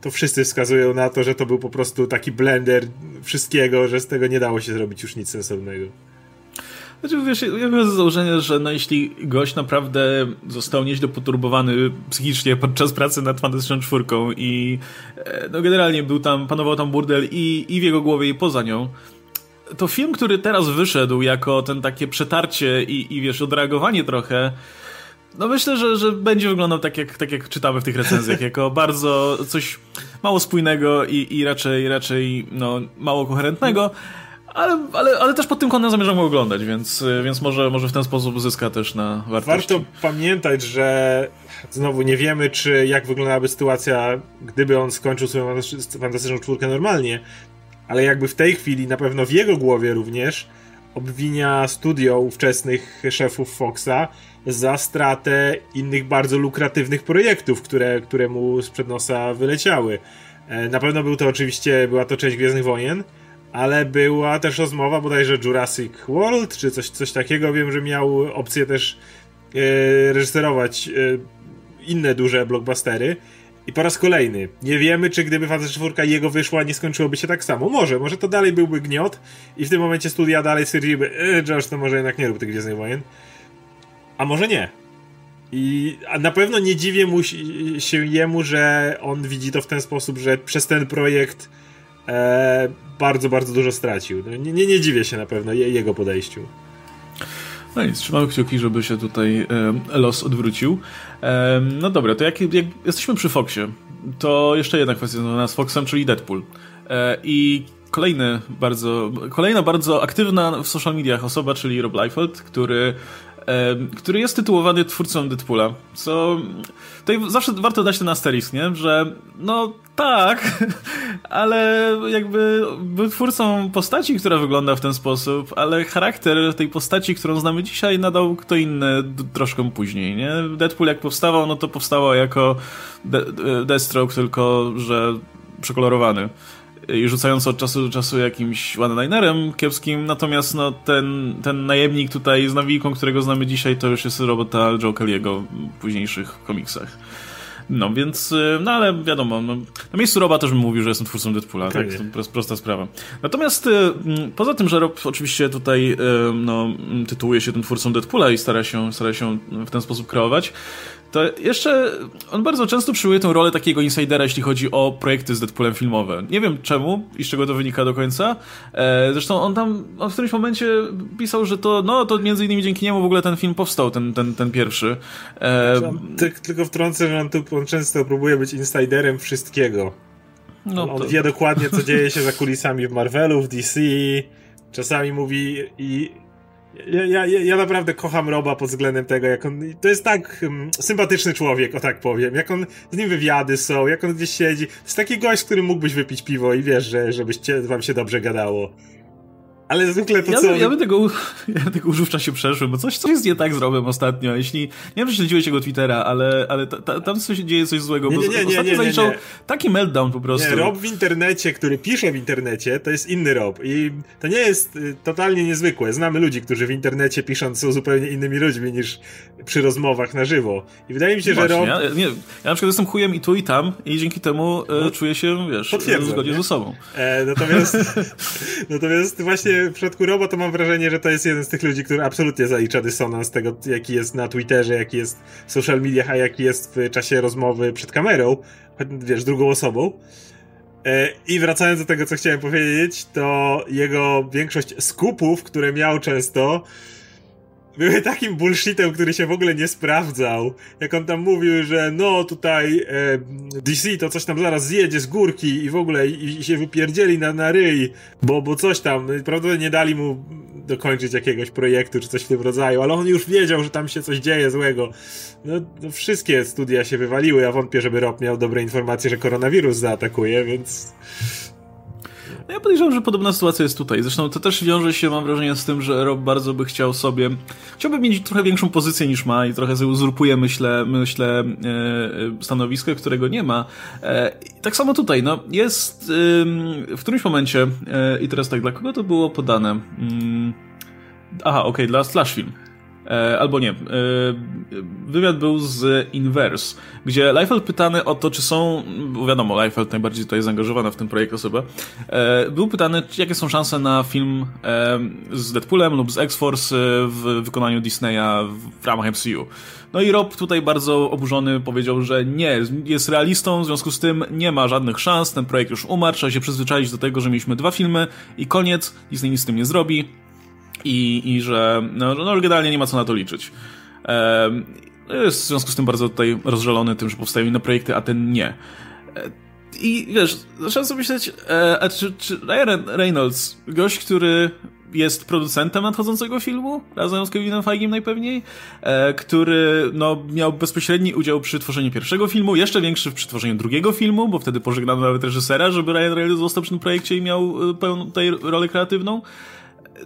to wszyscy wskazują na to, że to był po prostu taki blender wszystkiego, że z tego nie dało się zrobić już nic sensownego. Znaczy, wiesz, ja mam założenie, że no, jeśli gość naprawdę został nieźle poturbowany psychicznie podczas pracy nad Fantastyczną Czwórką i e, no, generalnie był tam, panował tam burdel i, i w jego głowie i poza nią, to film, który teraz wyszedł jako ten takie przetarcie i, i wiesz, odreagowanie trochę, no myślę, że, że będzie wyglądał tak jak, tak jak czytamy w tych recenzjach, jako bardzo coś mało spójnego i, i raczej, raczej no, mało koherentnego ale, ale, ale też pod tym kątem zamierzam go oglądać, więc, więc może, może w ten sposób zyska też na wartości. Warto pamiętać, że znowu nie wiemy, czy jak wyglądałaby sytuacja, gdyby on skończył swoją fantastyczną czwórkę normalnie, ale jakby w tej chwili, na pewno w jego głowie również, obwinia studio ówczesnych szefów Foxa za stratę innych bardzo lukratywnych projektów, które, które mu sprzed nosa wyleciały. E, na pewno był to oczywiście, była to część Gwiezdnych Wojen, ale była też rozmowa bodajże Jurassic World, czy coś, coś takiego. Wiem, że miał opcję też e, reżyserować e, inne duże blockbustery. I po raz kolejny, nie wiemy, czy gdyby Fantastyczna Czwórka jego wyszła, nie skończyłoby się tak samo. Może, może to dalej byłby gniot i w tym momencie studia dalej stwierdziłyby, e, Josh, to może jednak nie rób tych Gwiezdnych Wojen. A może nie. I na pewno nie dziwię mu się jemu, że on widzi to w ten sposób, że przez ten projekt e, bardzo, bardzo dużo stracił. No, nie, nie, nie dziwię się na pewno je, jego podejściu. No i trzymamy kciuki, żeby się tutaj e, los odwrócił. E, no dobra, to jak, jak jesteśmy przy Foxie, to jeszcze jedna kwestia związana z Foxem, czyli Deadpool. E, I kolejny bardzo, kolejna bardzo aktywna w social mediach osoba, czyli Rob Liefeld, który który jest tytułowany twórcą Deadpoola, co tutaj zawsze warto dać ten asterisk, nie? Że no tak, ale jakby był twórcą postaci, która wygląda w ten sposób, ale charakter tej postaci, którą znamy dzisiaj, nadał kto inny troszkę później, nie? Deadpool jak powstawał, no to powstało jako De Deathstroke, tylko że przekolorowany i rzucając od czasu do czasu jakimś one-linerem kiepskim, natomiast no, ten, ten najemnik tutaj z nawijką, którego znamy dzisiaj, to już jest robota Joe Kelly'ego w późniejszych komiksach. No więc, y, no ale wiadomo, no, na miejscu Roba też bym mówił, że jestem twórcą Deadpoola, tak? To jest prosta sprawa. Natomiast y, poza tym, że Rob oczywiście tutaj y, no, tytułuje się tym twórcą Deadpoola i stara się, stara się w ten sposób kreować, to jeszcze on bardzo często przyjmuje tę rolę takiego insidera, jeśli chodzi o projekty z Deadpoolem filmowe. Nie wiem czemu i z czego to wynika do końca. E, zresztą on tam on w którymś momencie pisał, że to, no, to między innymi dzięki niemu w ogóle ten film powstał, ten, ten, ten pierwszy. E, Ty, tylko wtrącę, że on, tu, on często próbuje być insiderem wszystkiego. No on to... wie dokładnie, co dzieje się za kulisami w Marvelu, w DC. Czasami mówi i ja, ja, ja naprawdę kocham Roba pod względem tego, jak on. To jest tak um, sympatyczny człowiek, o tak powiem. Jak on. Z nim wywiady są, jak on gdzieś siedzi. To jest taki gość, z którym mógłbyś wypić piwo i wiesz, że żebyście wam się dobrze gadało. Ale zwykle to ja, co... Ja bym tego, ja tego użył w czasie przeszłym, bo coś, coś jest nie tak z Robem ostatnio. Jeśli, nie wiem, czy śledziłeś jego Twittera, ale, ale ta, ta, tam coś dzieje coś złego. Nie, nie, nie, ostatnio nie, nie, nie, taki meltdown po prostu. Nie, Rob w internecie, który pisze w internecie, to jest inny Rob. I to nie jest y, totalnie niezwykłe. Znamy ludzi, którzy w internecie pisząc są zupełnie innymi ludźmi niż przy rozmowach na żywo. I wydaje mi się, Właśnie, że Rob... Ja, nie, ja na przykład jestem chujem i tu i tam i dzięki temu e, no, czuję się, wiesz, w zgodzie ze sobą. E, natomiast, natomiast właśnie w przypadku Roba to mam wrażenie, że to jest jeden z tych ludzi, który absolutnie zalicza dysonans tego, jaki jest na Twitterze, jaki jest w social mediach, a jaki jest w czasie rozmowy przed kamerą, wiesz, drugą osobą. E, I wracając do tego, co chciałem powiedzieć, to jego większość skupów, które miał często, były takim bullshitem, który się w ogóle nie sprawdzał. Jak on tam mówił, że no tutaj e, DC to coś tam zaraz zjedzie z górki i w ogóle i, i się wypierdzieli na, na ryj, bo, bo coś tam, prawdopodobnie nie dali mu dokończyć jakiegoś projektu czy coś w tym rodzaju, ale on już wiedział, że tam się coś dzieje złego. No, no wszystkie studia się wywaliły, ja wątpię, żeby Rob miał dobre informacje, że koronawirus zaatakuje, więc... No ja podejrzewam, że podobna sytuacja jest tutaj. Zresztą to też wiąże się, mam wrażenie, z tym, że Rob bardzo by chciał sobie. Chciałby mieć trochę większą pozycję niż ma i trochę uzurpuje, myślę, myślę e, stanowisko, którego nie ma. E, tak samo tutaj, no, jest w którymś momencie, e, i teraz tak, dla kogo to było podane? Mm, aha, okej, okay, dla Slash Film. E, albo nie. E, wywiad był z Inverse, gdzie Leifeld pytany o to, czy są, bo wiadomo, Leifeld najbardziej tutaj zaangażowana w ten projekt osoba, e, był pytany, jakie są szanse na film z Deadpoolem lub z X-Force w wykonaniu Disneya w ramach MCU. No i Rob tutaj bardzo oburzony powiedział, że nie, jest realistą, w związku z tym nie ma żadnych szans, ten projekt już umarł, trzeba się przyzwyczaić do tego, że mieliśmy dwa filmy i koniec, Disney nic z tym nie zrobi i, i że no, no generalnie nie ma co na to liczyć. jest w związku z tym bardzo tutaj rozżalony tym, że powstają inne projekty, a ten nie. E, I wiesz, zacząłem sobie myśleć, e, a czy, czy Ryan Reynolds, gość, który jest producentem nadchodzącego filmu, razem z Kevinem Feigiem najpewniej, e, który no, miał bezpośredni udział przy tworzeniu pierwszego filmu, jeszcze większy przy tworzeniu drugiego filmu, bo wtedy pożegnano nawet reżysera, żeby Ryan Reynolds został przy tym projekcie i miał pełną tutaj rolę kreatywną.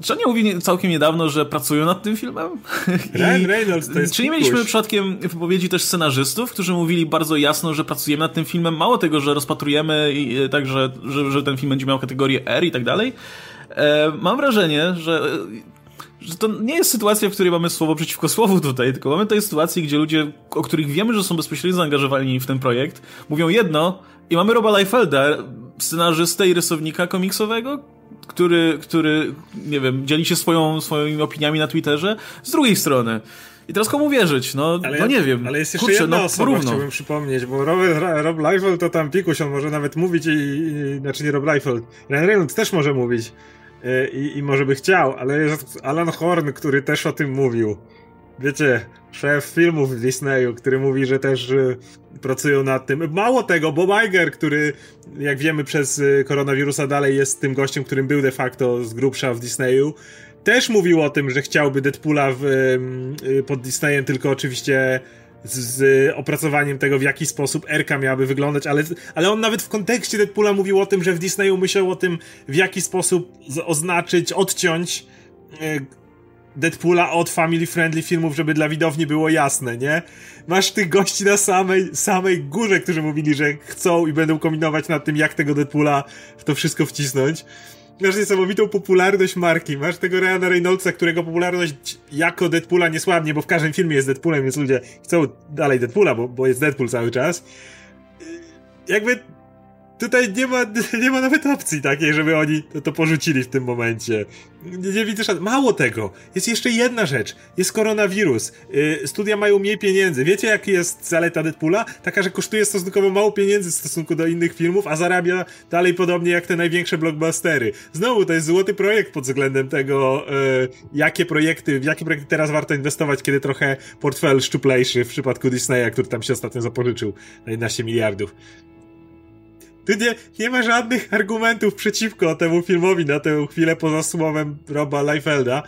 Czy oni mówili całkiem niedawno, że pracują nad tym filmem? Ryan Reynolds to jest Czy nie mieliśmy przypadkiem wypowiedzi też scenarzystów, którzy mówili bardzo jasno, że pracujemy nad tym filmem? Mało tego, że rozpatrujemy i, e, tak, że, że, że ten film będzie miał kategorię R i tak dalej. E, mam wrażenie, że że to nie jest sytuacja, w której mamy słowo przeciwko słowu tutaj, tylko mamy tutaj sytuację, gdzie ludzie, o których wiemy, że są bezpośrednio zaangażowani w ten projekt, mówią jedno i mamy Roba Liefelda, scenarzystę i rysownika komiksowego, który, który, nie wiem, dzieli się swoją, swoimi opiniami na Twitterze, z drugiej strony. I teraz komu wierzyć? No, ale no nie wiem. Ale jest jeszcze Kurczę, jedna no, osoba, porówno. chciałbym przypomnieć, bo Rob, Rob Liefeld to tam pikuś, on może nawet mówić i, i znaczy nie Rob Liefeld, Ryan Reynolds też może mówić i, i może by chciał, ale jest Alan Horn, który też o tym mówił. Wiecie, szef filmów w Disneyu, który mówi, że też y, pracują nad tym. Mało tego, Bob Iger, który jak wiemy przez y, koronawirusa dalej jest tym gościem, którym był de facto z grubsza w Disneyu, też mówił o tym, że chciałby Deadpoola w, y, pod Disneyem, tylko oczywiście z, z, opracowaniem tego, w jaki sposób Erka miałaby wyglądać, ale, ale on nawet w kontekście Deadpoola mówił o tym, że w Disneyu myślał o tym, w jaki sposób oznaczyć, odciąć Deadpoola od family friendly filmów, żeby dla widowni było jasne, nie? Masz tych gości na samej, samej górze, którzy mówili, że chcą i będą kombinować nad tym, jak tego Deadpoola w to wszystko wcisnąć. Masz niesamowitą popularność marki, masz tego Ryana Reynoldsa, którego popularność jako Deadpoola nie słabnie, bo w każdym filmie jest Deadpoolem, więc ludzie chcą dalej Deadpoola, bo, bo jest Deadpool cały czas. Jakby tutaj nie ma, nie ma nawet opcji takiej, żeby oni to, to porzucili w tym momencie. Nie, nie widzę szans. Mało tego. Jest jeszcze jedna rzecz. Jest koronawirus. Yy, studia mają mniej pieniędzy. Wiecie, jaka jest zaleta Deadpoola? Taka, że kosztuje stosunkowo mało pieniędzy w stosunku do innych filmów, a zarabia dalej podobnie jak te największe blockbustery. Znowu, to jest złoty projekt pod względem tego, yy, jakie projekty, w jakie projekty teraz warto inwestować, kiedy trochę portfel szczuplejszy w przypadku Disneya, który tam się ostatnio zapożyczył na 11 miliardów. Tu nie, nie ma żadnych argumentów przeciwko temu filmowi na tę chwilę poza słowem Roba Leifelda.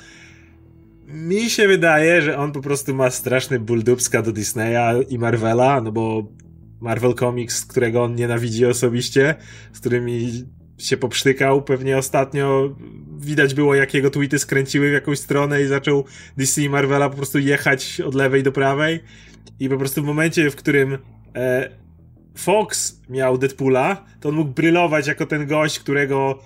Mi się wydaje, że on po prostu ma straszny ból dupska do Disneya i Marvela, no bo Marvel Comics, którego on nienawidzi osobiście, z którymi się poprztykał pewnie ostatnio. Widać było, jak jego tweety skręciły w jakąś stronę i zaczął DC i Marvela po prostu jechać od lewej do prawej. I po prostu w momencie, w którym e, Fox miał Deadpoola, to on mógł brylować jako ten gość, którego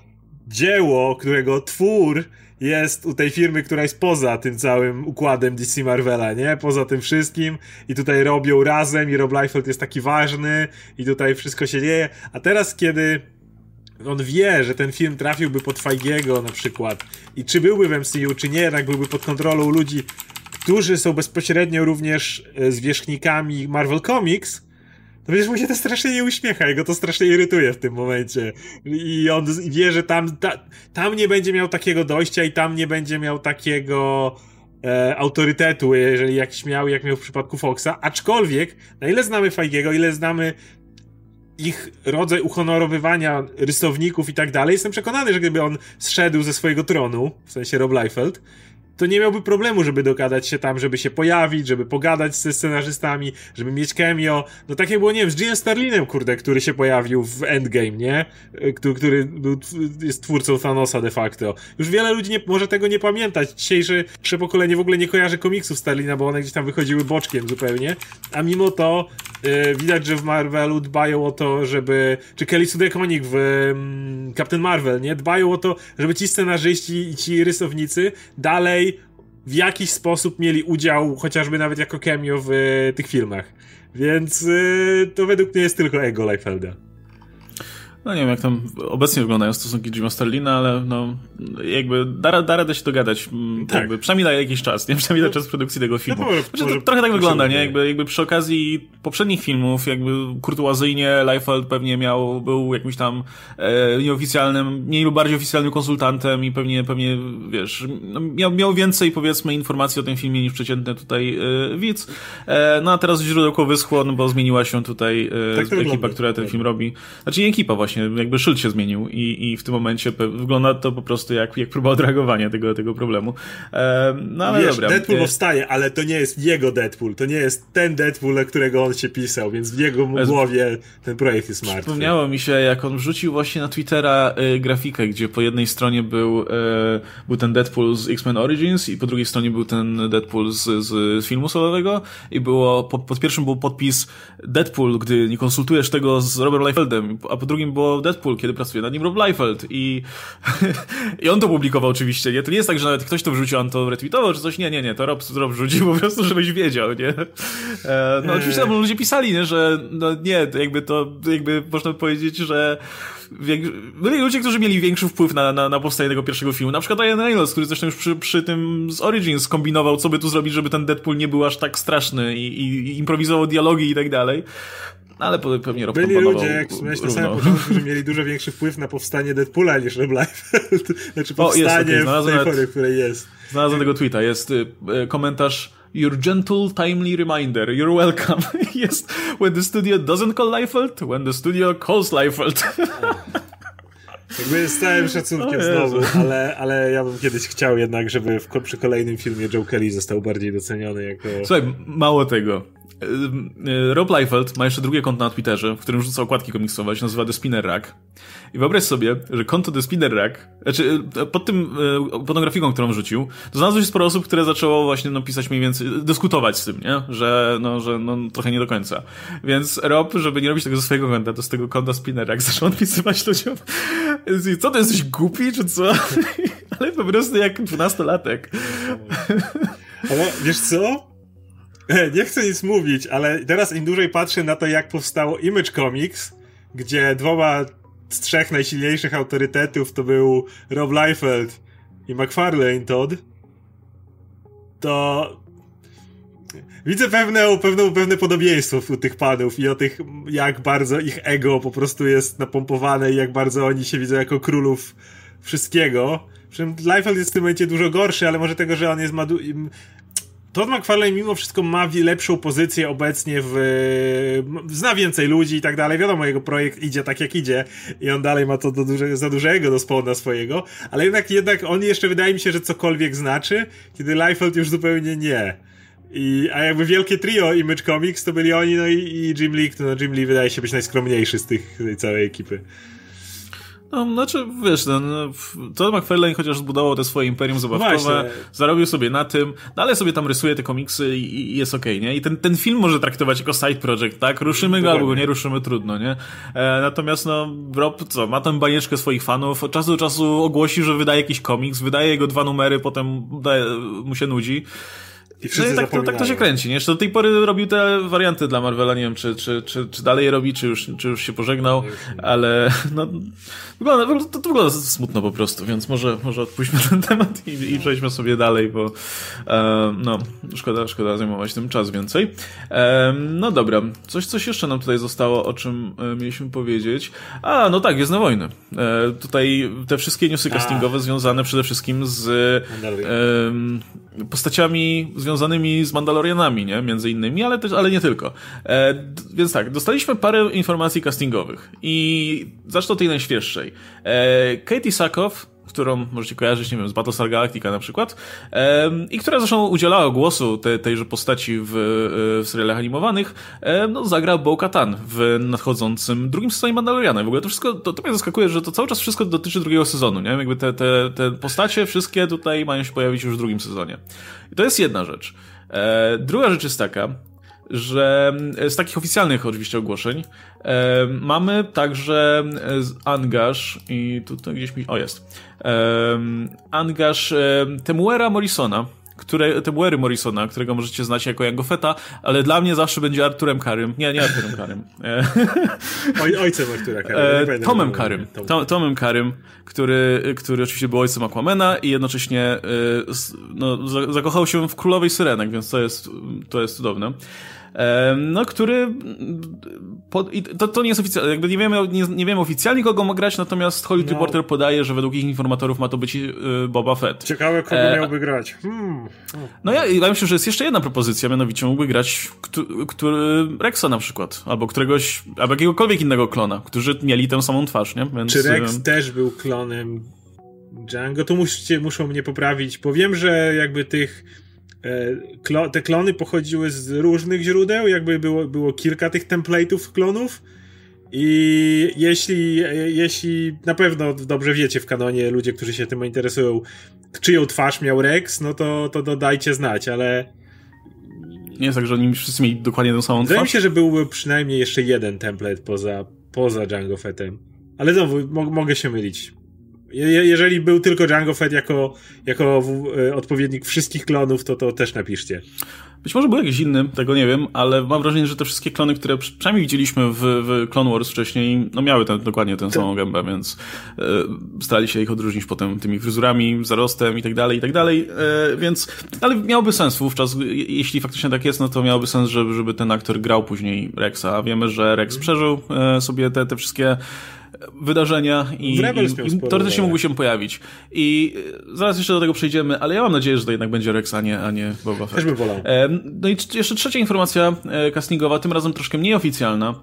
dzieło, którego twór jest u tej firmy, która jest poza tym całym układem DC Marvela, nie? Poza tym wszystkim i tutaj robią razem i Rob Liefeld jest taki ważny i tutaj wszystko się dzieje, a teraz kiedy on wie, że ten film trafiłby pod Feigiego na przykład i czy byłby w MCU, czy nie, jednak byłby pod kontrolą ludzi, którzy są bezpośrednio również e, zwierzchnikami Marvel Comics, to przecież mu się to strasznie nie uśmiecha, jego to strasznie irytuje w tym momencie. I on wie, że tam, ta, tam nie będzie miał takiego dojścia i tam nie będzie miał takiego e, autorytetu, jeżeli jakiś miał, jak miał w przypadku Foxa. Aczkolwiek, na ile znamy Feigiego, ile znamy ich rodzaj uhonorowywania rysowników i tak dalej, jestem przekonany, że gdyby on zszedł ze swojego tronu, w sensie Rob Liefeld, to nie miałby problemu, żeby dogadać się tam, żeby się pojawić, żeby pogadać ze scenarzystami, żeby mieć cameo. No tak jak było, nie wiem, z Jim Starlinem, kurde, który się pojawił w Endgame, nie? E, który, który był, jest twórcą Thanosa de facto. Już wiele ludzi nie, może tego nie pamiętać. Dzisiejsze pokolenie w ogóle nie kojarzy komiksów Starlina, bo one gdzieś tam wychodziły boczkiem zupełnie. A mimo to widać, że w Marvelu dbają o to, żeby... Czy Kelly Sudekonik w yy, Captain Marvel, nie? Dbają o to, żeby ci scenarzyści i ci rysownicy dalej w jakiś sposób mieli udział, chociażby nawet jako cameo w y, tych filmach. Więc y, to według mnie jest tylko ego Leifelda. No nie wiem, jak tam obecnie wyglądają stosunki Jima Sterlina, ale no jakby da, da radę się dogadać. Mm, tak. Jakby, przynajmniej daje jakiś czas, nie? Przynajmniej da czas produkcji tego filmu. No, znaczy, może, trochę tak wygląda, nie? Jakby, jakby przy okazji poprzednich filmów, jakby kurtuazyjnie Leifeld pewnie miał, był jakimś tam e, nieoficjalnym, mniej lub bardziej oficjalnym konsultantem i pewnie, pewnie, wiesz, no, miał, miał więcej, powiedzmy, informacji o tym filmie niż przeciętny tutaj e, widz. E, no a teraz źródełko wyschło, no bo zmieniła się tutaj e, tak ekipa, wygląda. która ten film robi. Znaczy nie ekipa właśnie, jakby szyld się zmienił i, i w tym momencie wygląda to po prostu jak, jak próba odreagowania tego, tego problemu. E, no ale Wiesz, dobra. Deadpool e, powstaje, ale to nie jest jego Deadpool, to nie jest ten Deadpool, na którego on się pisał, więc w jego głowie ten projekt jest martwy. Przypomniało mi się, jak on wrzucił właśnie na Twittera y, grafikę, gdzie po jednej stronie był, y, był ten Deadpool z X-Men Origins i po drugiej stronie był ten Deadpool z, z filmu solowego i było, pod, pod pierwszym był podpis Deadpool, gdy nie konsultujesz tego z Robert Liefeldem, a po drugim było Deadpool, kiedy pracuje nad nim Rob Liefeld i, i on to publikował oczywiście, nie? To nie jest tak, że nawet ktoś to wrzucił, on to retweetował czy coś, nie, nie, nie, to Rob, Rob wrzucił po prostu, żebyś wiedział, nie? E, no oczywiście tam ludzie pisali, nie, że no nie, jakby to, jakby można powiedzieć, że byli ludzie, którzy mieli większy wpływ na, na, na powstanie tego pierwszego filmu. Na przykład Ryan Reynolds, który zresztą już przy, przy tym z Origins kombinował, co by tu zrobić, żeby ten Deadpool nie był aż tak straszny i, i, i improwizował dialogi i tak dalej. No, ale pewnie Rob Byli ludzie, jak wspomniałeś na samym początku, którzy mieli dużo większy wpływ na powstanie Deadpoola niż Rob Liefeld. Znaczy powstanie o, jest, okay. w tej w której jest. Znalazłem tego tweeta. Jest y, y, komentarz Your gentle, timely reminder. You're welcome. Jest when the studio doesn't call Liefeld, when the studio calls Liefeld. Jakby z całym szacunkiem znowu, ale, ale ja bym kiedyś chciał jednak, żeby w, przy kolejnym filmie Joe Kelly został bardziej doceniony jako... Słuchaj, mało tego. Rob Liefeld ma jeszcze drugie konto na Twitterze, w którym rzuca okładki komiksowe, się nazywa The Spinner Rack. I wyobraź sobie, że konto The Spinner Rack, znaczy pod tym, pod tą grafiką, którą rzucił, to znalazło się sporo osób, które zaczęło właśnie no, pisać mniej więcej, dyskutować z tym, nie? Że, no, że no, trochę nie do końca. Więc Rob, żeby nie robić tego ze swojego konta, to z tego konta Spinner Rack zaczął odpisywać ludziom. Co, to jesteś głupi, czy co? Ale po prostu jak dwunastolatek. Ale wiesz co? Nie chcę nic mówić, ale teraz im dłużej patrzę na to, jak powstało Image Comics, gdzie dwoma z trzech najsilniejszych autorytetów to był Rob Liefeld i McFarlane Todd, to widzę pewne, pewne, pewne podobieństwo u tych panów i o tych, jak bardzo ich ego po prostu jest napompowane i jak bardzo oni się widzą jako królów wszystkiego. Przy czym Liefeld jest w tym momencie dużo gorszy, ale może tego, że on jest madu- Todd McFarlane mimo wszystko ma lepszą pozycję obecnie w... zna więcej ludzi i tak dalej. Wiadomo, jego projekt idzie tak jak idzie i on dalej ma to do duże, za dużego do spawna swojego, ale jednak, jednak on jeszcze wydaje mi się, że cokolwiek znaczy, kiedy Liefeld już zupełnie nie. I, a jakby wielkie trio Image Comics to byli oni, no i, i Jim Lee, no Jim Lee wydaje się być najskromniejszy z tych, tej całej ekipy. No, znaczy, wiesz, ten, Todd McFarlane chociaż zbudował te swoje imperium zabawkowe, Właśnie. zarobił sobie na tym, no ale sobie tam rysuje te komiksy i, i jest okej, okay, nie? I ten, ten film może traktować jako side project, tak? Ruszymy go albo go nie ruszymy, trudno, nie? E, natomiast, no, Rob, co, ma tam banieczkę swoich fanów, od czasu do czasu ogłosi, że wydaje jakiś komiks, wydaje jego dwa numery, potem daje, mu się nudzi. I no i tak to, tak to się kręci, nie? Jeszcze do tej pory robił te warianty dla Marvela, nie wiem, czy, czy, czy, czy dalej je robi, czy już, czy już się pożegnał, ale no, wygląda, to, to wygląda smutno po prostu, więc może, może odpuśćmy ten temat i, i przejdźmy sobie dalej, bo e, no, szkoda, szkoda zajmować tym czas więcej. E, no dobra, coś, coś jeszcze nam tutaj zostało, o czym e, mieliśmy powiedzieć. A, no tak, jest na wojny. E, tutaj te wszystkie newsy castingowe związane przede wszystkim z postaciami związanymi z Mandalorianami, nie? Między innymi, ale, też, ale nie tylko. E, więc tak, dostaliśmy parę informacji castingowych i zacznę od tej najświeższej. E, Katie Sackhoff którą możecie kojarzyć, nie wiem, z Battlestar Galactica na przykład, i która zresztą udzielała głosu te, tejże postaci w, e, w serialach animowanych, no, zagra Bo-Katan w nadchodzącym drugim sezonie Mandaloriana. W ogóle to wszystko, to, to mnie zaskakuje, że to cały czas wszystko dotyczy drugiego sezonu, nie? Jakby te, te, te postacie wszystkie tutaj mają się pojawić już w drugim sezonie. I to jest jedna rzecz. E, druga rzecz jest taka, że z takich oficjalnych oczywiście ogłoszeń e, mamy także angaż i tutaj gdzieś mi, o jest, e, angaż e, Temuera Morrisona, które, Temuery Morrisona, którego możecie znać jako Jango Fetta, ale dla mnie zawsze będzie Arturem Karym. Nie, nie Arturem Karym. E, Oj, ojcem Artura Karym. E, Tomem Karym. Tom, Tomem Karym, który, który oczywiście był ojcem Aquamena i jednocześnie e, no, zakochał się w Królowej Syrenek, więc to jest, to jest cudowne no, który pod, to, to nie jest oficjalnie, jakby nie wiemy, nie, nie wiemy oficjalnie kogo ma grać, natomiast Hollywood no. Reporter podaje, że według ich informatorów ma to być y, Boba Fett. Ciekawe, kogo e, miałby grać. Hmm. No ja, ja myślę, że jest jeszcze jedna propozycja, mianowicie mógłby grać który, Rexa na przykład, albo któregoś, albo jakiegokolwiek innego klona, którzy mieli tę samą twarz, nie? Więc, Czy Rex y, też był klonem Django? To musicie, muszą mnie poprawić, bo wiem, że jakby tych te klony pochodziły z różnych źródeł, jakby było, było kilka tych template'ów klonów. I jeśli, e, jeśli na pewno dobrze wiecie w kanonie, ludzie, którzy się tym interesują, czyją twarz miał Rex, no to, to dodajcie znać, ale. Nie jest tak, że oni wszyscy mieli dokładnie tę samą twarz? Wydaje mi się, że byłby przynajmniej jeszcze jeden template poza, poza Django Fettem. Ale znowu, mo mogę się mylić. Je jeżeli był tylko Django Fett jako, jako e, odpowiednik wszystkich klonów, to to też napiszcie. Być może był jakiś inny, tego nie wiem, ale mam wrażenie, że te wszystkie klony, które przynajmniej widzieliśmy w, w Clone Wars wcześniej, no miały ten, dokładnie tę samą gębę, więc e, starali się ich odróżnić potem tymi fryzurami, zarostem i tak dalej, i tak dalej, e, więc, ale miałoby sens wówczas, jeśli faktycznie tak jest, no to miałoby sens, żeby, żeby ten aktor grał później Rexa, a wiemy, że Rex przeżył e, sobie te, te wszystkie wydarzenia i, i, i teoretycznie mógłby się pojawić. I e, zaraz jeszcze do tego przejdziemy, ale ja mam nadzieję, że to jednak będzie Rex, a nie, a nie Boba Fett. Też bym wolał. No i jeszcze trzecia informacja castingowa, tym razem troszkę mniej oficjalna,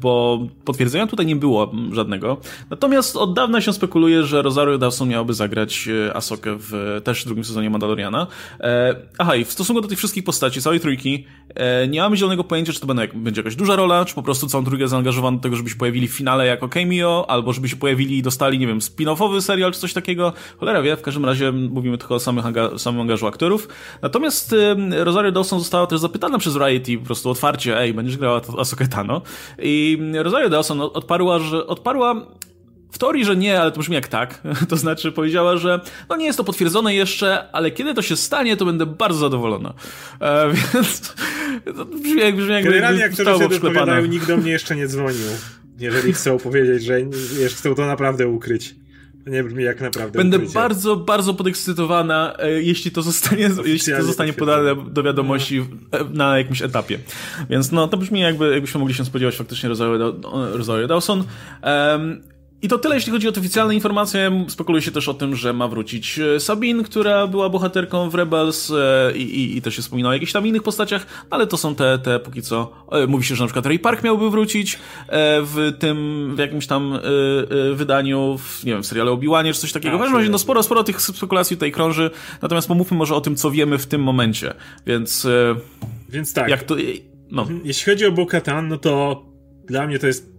bo potwierdzenia tutaj nie było żadnego. Natomiast od dawna się spekuluje, że Rosario Dawson miałaby zagrać Asokę w też drugim sezonie Mandaloriana. Aha, i w stosunku do tych wszystkich postaci, całej trójki, nie mamy zielonego pojęcia, czy to będzie jakaś duża rola, czy po prostu całą trójkę zaangażowano do tego, żeby się pojawili w finale jako cameo, albo żeby się pojawili i dostali, nie wiem, spin-offowy serial, czy coś takiego. Cholera wie, w każdym razie mówimy tylko o samych anga samym angażu aktorów. Natomiast Rosario Dawson została też zapytana przez Variety po prostu otwarcie, ej, będziesz grała Asoka Tano. I Rosario Dawson odparła, że odparła w teorii, że nie, ale to brzmi jak tak. To znaczy powiedziała, że no nie jest to potwierdzone jeszcze, ale kiedy to się stanie, to będę bardzo zadowolona. E, więc to brzmi jak brzmi jak Generalnie jak to się dopowiadają, nikt do mnie jeszcze nie dzwonił. Jeżeli chcą powiedzieć, że chcą to naprawdę ukryć. To nie brzmi jak naprawdę Będę ukrycie. bardzo, bardzo podekscytowana, e, jeśli to zostanie, jeśli to zostanie podane do wiadomości no. na jakimś etapie. Więc no, to brzmi jakby, jakbyśmy mogli się spodziewać faktycznie Rosario Dawson. Um, i to tyle, jeśli chodzi o oficjalne informacje. Spekuluje się też o tym, że ma wrócić e, Sabine, która była bohaterką w Rebels e, i, i, i też się wspomina o jakichś tam innych postaciach, ale to są te, te póki co. E, mówi się, że na przykład Ray Park miałby wrócić w tym, w jakimś tam wydaniu, w, nie wiem, w serialu Obi-Wanie czy coś takiego. W każdym razie, no sporo, sporo tych spekulacji tutaj krąży, natomiast pomówmy może o tym, co wiemy w tym momencie. Więc... Więc tak. Jak to... No. Jeśli chodzi o Bo-Katan, no to dla mnie to jest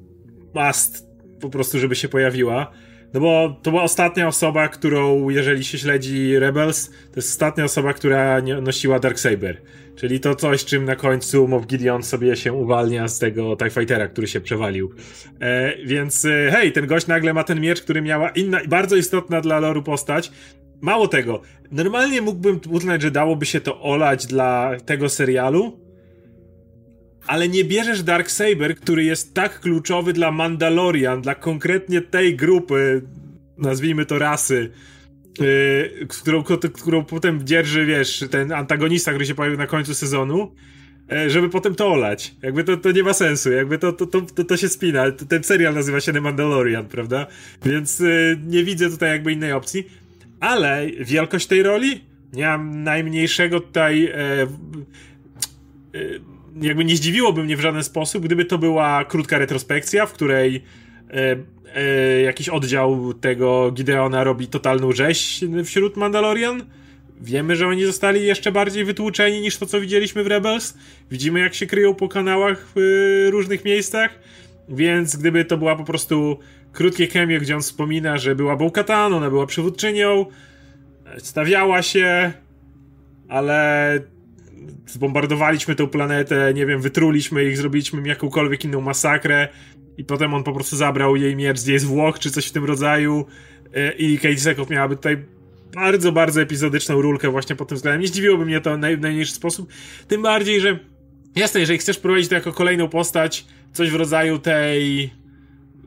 must po prostu, żeby się pojawiła. No bo to była ostatnia osoba, którą, jeżeli się śledzi Rebels, to jest ostatnia osoba, która nosiła Darksaber. Czyli to coś, czym na końcu Moff Gideon sobie się uwalnia z tego TIE Fightera, który się przewalił. E, więc e, hej, ten gość nagle ma ten miecz, który miała inna, bardzo istotna dla loru postać. Mało tego, normalnie mógłbym uznać, że dałoby się to olać dla tego serialu, ale nie bierzesz Darksaber, który jest tak kluczowy dla Mandalorian, dla konkretnie tej grupy, nazwijmy to rasy, yy, którą, którą potem dzierży, wiesz, ten antagonista, który się pojawił na końcu sezonu, yy, żeby potem to olać. Jakby to, to nie ma sensu, jakby to, to, to, to się spina. Ten serial nazywa się The Mandalorian, prawda? Więc yy, nie widzę tutaj jakby innej opcji. Ale wielkość tej roli? Nie mam najmniejszego tutaj e, e, jakby nie zdziwiłoby mnie w żaden sposób, gdyby to była krótka retrospekcja, w której e, e, jakiś oddział tego Gideona robi totalną rzeź wśród Mandalorian. Wiemy, że oni zostali jeszcze bardziej wytłuczeni niż to, co widzieliśmy w Rebels. Widzimy, jak się kryją po kanałach w e, różnych miejscach. Więc gdyby to była po prostu krótkie cameo, gdzie on wspomina, że była Bo-Katan, ona była przywódczynią, stawiała się, ale zbombardowaliśmy tę planetę, nie wiem, wytruliśmy ich, zrobiliśmy im jakąkolwiek inną masakrę i potem on po prostu zabrał jej miecz. Z jej zwłok, czy coś w tym rodzaju? E, i Kate Sekow miałaby tutaj bardzo, bardzo epizodyczną rulkę właśnie pod tym względem. Nie zdziwiłoby mnie to w najmniejszy sposób, tym bardziej, że jasne, jeżeli chcesz prowadzić to jako kolejną postać, coś w rodzaju tej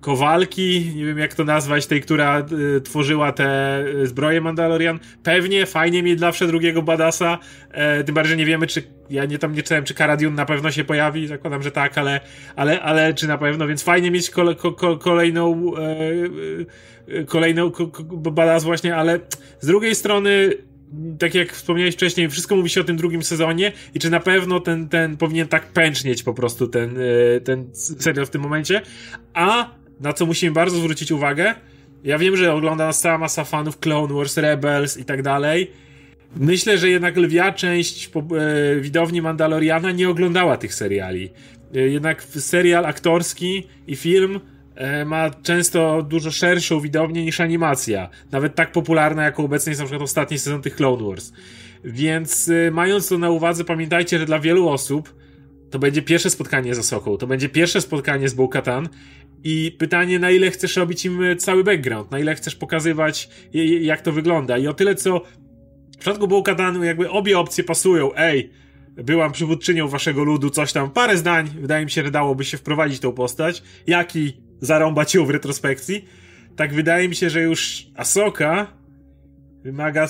Kowalki, nie wiem jak to nazwać, tej, która y, tworzyła te y, zbroje Mandalorian. Pewnie, fajnie mieć zawsze drugiego badasa, e, tym bardziej, nie wiemy, czy, ja nie tam nie czytałem, czy Cara Dune na pewno się pojawi, zakładam, że tak, ale, ale, ale czy na pewno, więc fajnie mieć kole, ko, kolejną, e, kolejną ko, badas właśnie, ale z drugiej strony tak jak wspomniałeś wcześniej, wszystko mówi się o tym drugim sezonie i czy na pewno ten, ten powinien tak pęcznieć po prostu ten, e, ten serial w tym momencie, a na co musimy bardzo zwrócić uwagę. Ja wiem, że ogląda nas cała masa fanów Clone Wars, Rebels i tak dalej. Myślę, że jednak lwia część e, widowni Mandaloriana nie oglądała tych seriali. E, jednak serial aktorski i film e, ma często dużo szerszą widownię niż animacja. Nawet tak popularna, jako obecnie jest na przykład ostatni sezon tych Clone Wars. Więc mając to na uwadze, pamiętajcie, że dla wielu osób to będzie pierwsze spotkanie z Asoką, to będzie pierwsze spotkanie z Bo-Katan i pytanie, na ile chcesz robić im cały background, na ile chcesz pokazywać, jak to wygląda. I o tyle, co w przypadku Bo-Katanu, jakby obie opcje pasują. Ej, byłam przywódczynią waszego ludu, coś tam, parę zdań, wydaje mi się, że dałoby się wprowadzić tą postać, jak i zarąbać ją w retrospekcji. Tak wydaje mi się, że już Asoka wymaga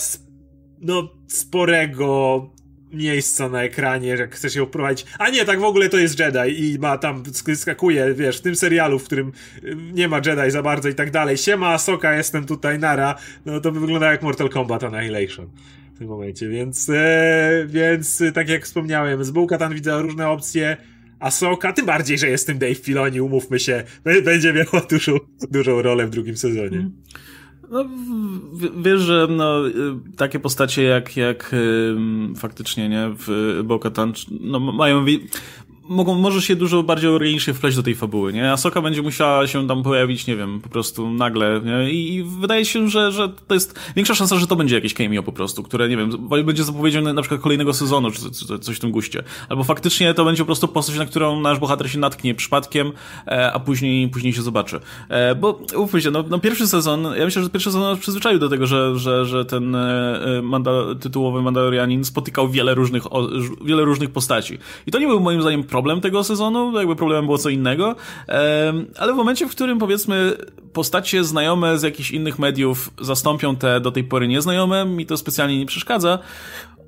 no, sporego miejsca na ekranie, jak chcesz ją wprowadzić. A nie, tak w ogóle to jest Jedi i ma tam, skakuje, wiesz, w tym serialu, w którym nie ma Jedi za bardzo i tak dalej. Siema, Asoka, jestem tutaj, nara. No to by jak Mortal Kombat Annihilation w tym momencie, więc, e, więc tak jak wspomniałem, z Bułka widzę różne opcje, Asoka, tym bardziej, że jest tym Dave Filoni, umówmy się, będzie miała dużą, dużą rolę w drugim sezonie. Mm. No, wiesz, że no, y, takie postacie jak, jak faktycznie, nie, w Bo-Katan, no, mają, mogą, może się dużo bardziej organicznie wpleść do tej fabuły, nie? Asoka będzie musiała się tam pojawić, nie wiem, po prostu nagle, nie? I, wydaje się, że, że to jest większa szansa, że to będzie jakieś cameo po prostu, które, nie wiem, będzie zapowiedzią na przykład kolejnego sezonu, czy, czy coś w tym guście. Albo faktycznie to będzie po prostu postać, na którą nasz bohater się natknie przypadkiem, e, a później, później się zobaczy. E, bo, ufmy się, no, no, pierwszy sezon, ja myślę, że pierwszy sezon nas przyzwyczaił do tego, że, że, że ten e manda, tytułowy Mandalorianin spotykał wiele różnych, o, wiele różnych postaci. I to nie był moim zdaniem problem tego sezonu, jakby problemem było co innego, ale w momencie, w którym powiedzmy postacie znajome z jakichś innych mediów zastąpią te do tej pory nieznajome, mi to specjalnie nie przeszkadza,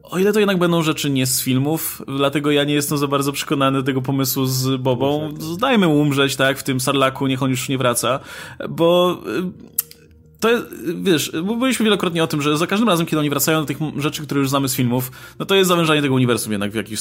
o ile to jednak będą rzeczy nie z filmów, dlatego ja nie jestem za bardzo przekonany do tego pomysłu z Bobą. Dajmy mu umrzeć, tak, w tym Sarlaku, niech on już nie wraca, bo to jest, wiesz, mówiliśmy wielokrotnie o tym, że za każdym razem, kiedy oni wracają do tych rzeczy, które już znamy z filmów, no to jest zawężanie tego uniwersum jednak w jakiś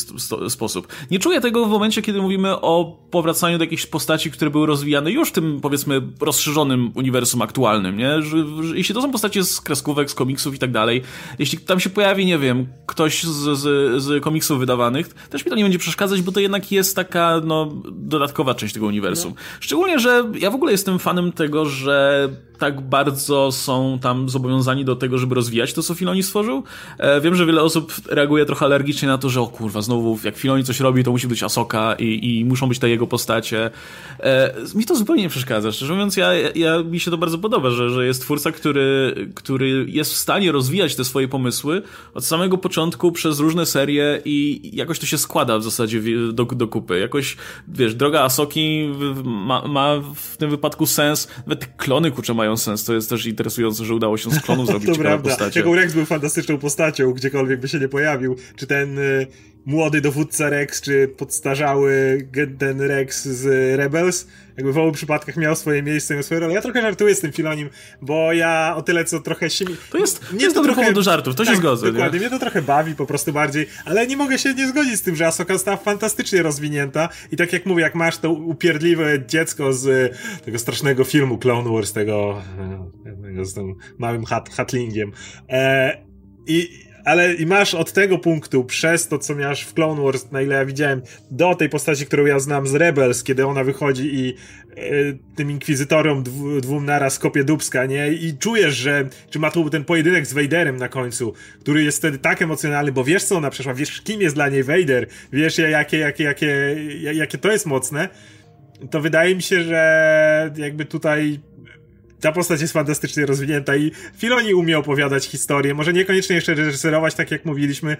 sposób. Nie czuję tego w momencie, kiedy mówimy o powracaniu do jakichś postaci, które były rozwijane już w tym, powiedzmy, rozszerzonym uniwersum aktualnym, nie? Że, że, jeśli to są postacie z kreskówek, z komiksów i tak dalej, jeśli tam się pojawi, nie wiem, ktoś z, z, z komiksów wydawanych, też mi to nie będzie przeszkadzać, bo to jednak jest taka, no, dodatkowa część tego uniwersum. No. Szczególnie, że ja w ogóle jestem fanem tego, że tak bardzo są tam zobowiązani do tego, żeby rozwijać to, co Filoni stworzył. E, wiem, że wiele osób reaguje trochę alergicznie na to, że o kurwa, znowu jak Filoni coś robi, to musi być Asoka i, i muszą być te jego postacie. E, mi to zupełnie nie przeszkadza. Szczerze mówiąc, ja, ja, mi się to bardzo podoba, że, że jest twórca, który, który jest w stanie rozwijać te swoje pomysły od samego początku przez różne serie i jakoś to się składa w zasadzie do, do kupy. Jakoś, wiesz, droga Asoki ma, ma w tym wypadku sens. Nawet klony, kurczę, mają mają sens. To jest też interesujące, że udało się z klonów zrobić to prawda. postacie. Jaką Rex był fantastyczną postacią, gdziekolwiek by się nie pojawił. Czy ten y, młody dowódca Rex, czy podstarzały ten Rex z Rebels, jakby w obu przypadkach miał swoje miejsce, miał swoje role. Ja trochę żartuję z tym Filonim, bo ja o tyle co trochę się... To jest, mnie to, to trochę do żartów, to tak, się zgodzę. Dokładnie, nie? mnie to trochę bawi po prostu bardziej, ale nie mogę się nie zgodzić z tym, że Asoka została fantastycznie rozwinięta i tak jak mówię, jak masz to upierdliwe dziecko z tego strasznego filmu Clone Wars, tego, tego z tym małym hat, hatlingiem e, i ale i masz od tego punktu, przez to, co miałeś w Clone Wars, na ile ja widziałem, do tej postaci, którą ja znam z Rebels, kiedy ona wychodzi i y, tym inkwizytorom dw, dwóm naraz kopie dubska, nie? I czujesz, że, czy ma tu ten pojedynek z Vaderem na końcu, który jest wtedy tak emocjonalny, bo wiesz, co ona przeszła, wiesz, kim jest dla niej Vader, wiesz, jakie, jakie, jakie, jakie to jest mocne, to wydaje mi się, że jakby tutaj ta postać jest fantastycznie rozwinięta i Filoni umie opowiadać historię, może niekoniecznie jeszcze reżyserować, tak jak mówiliśmy,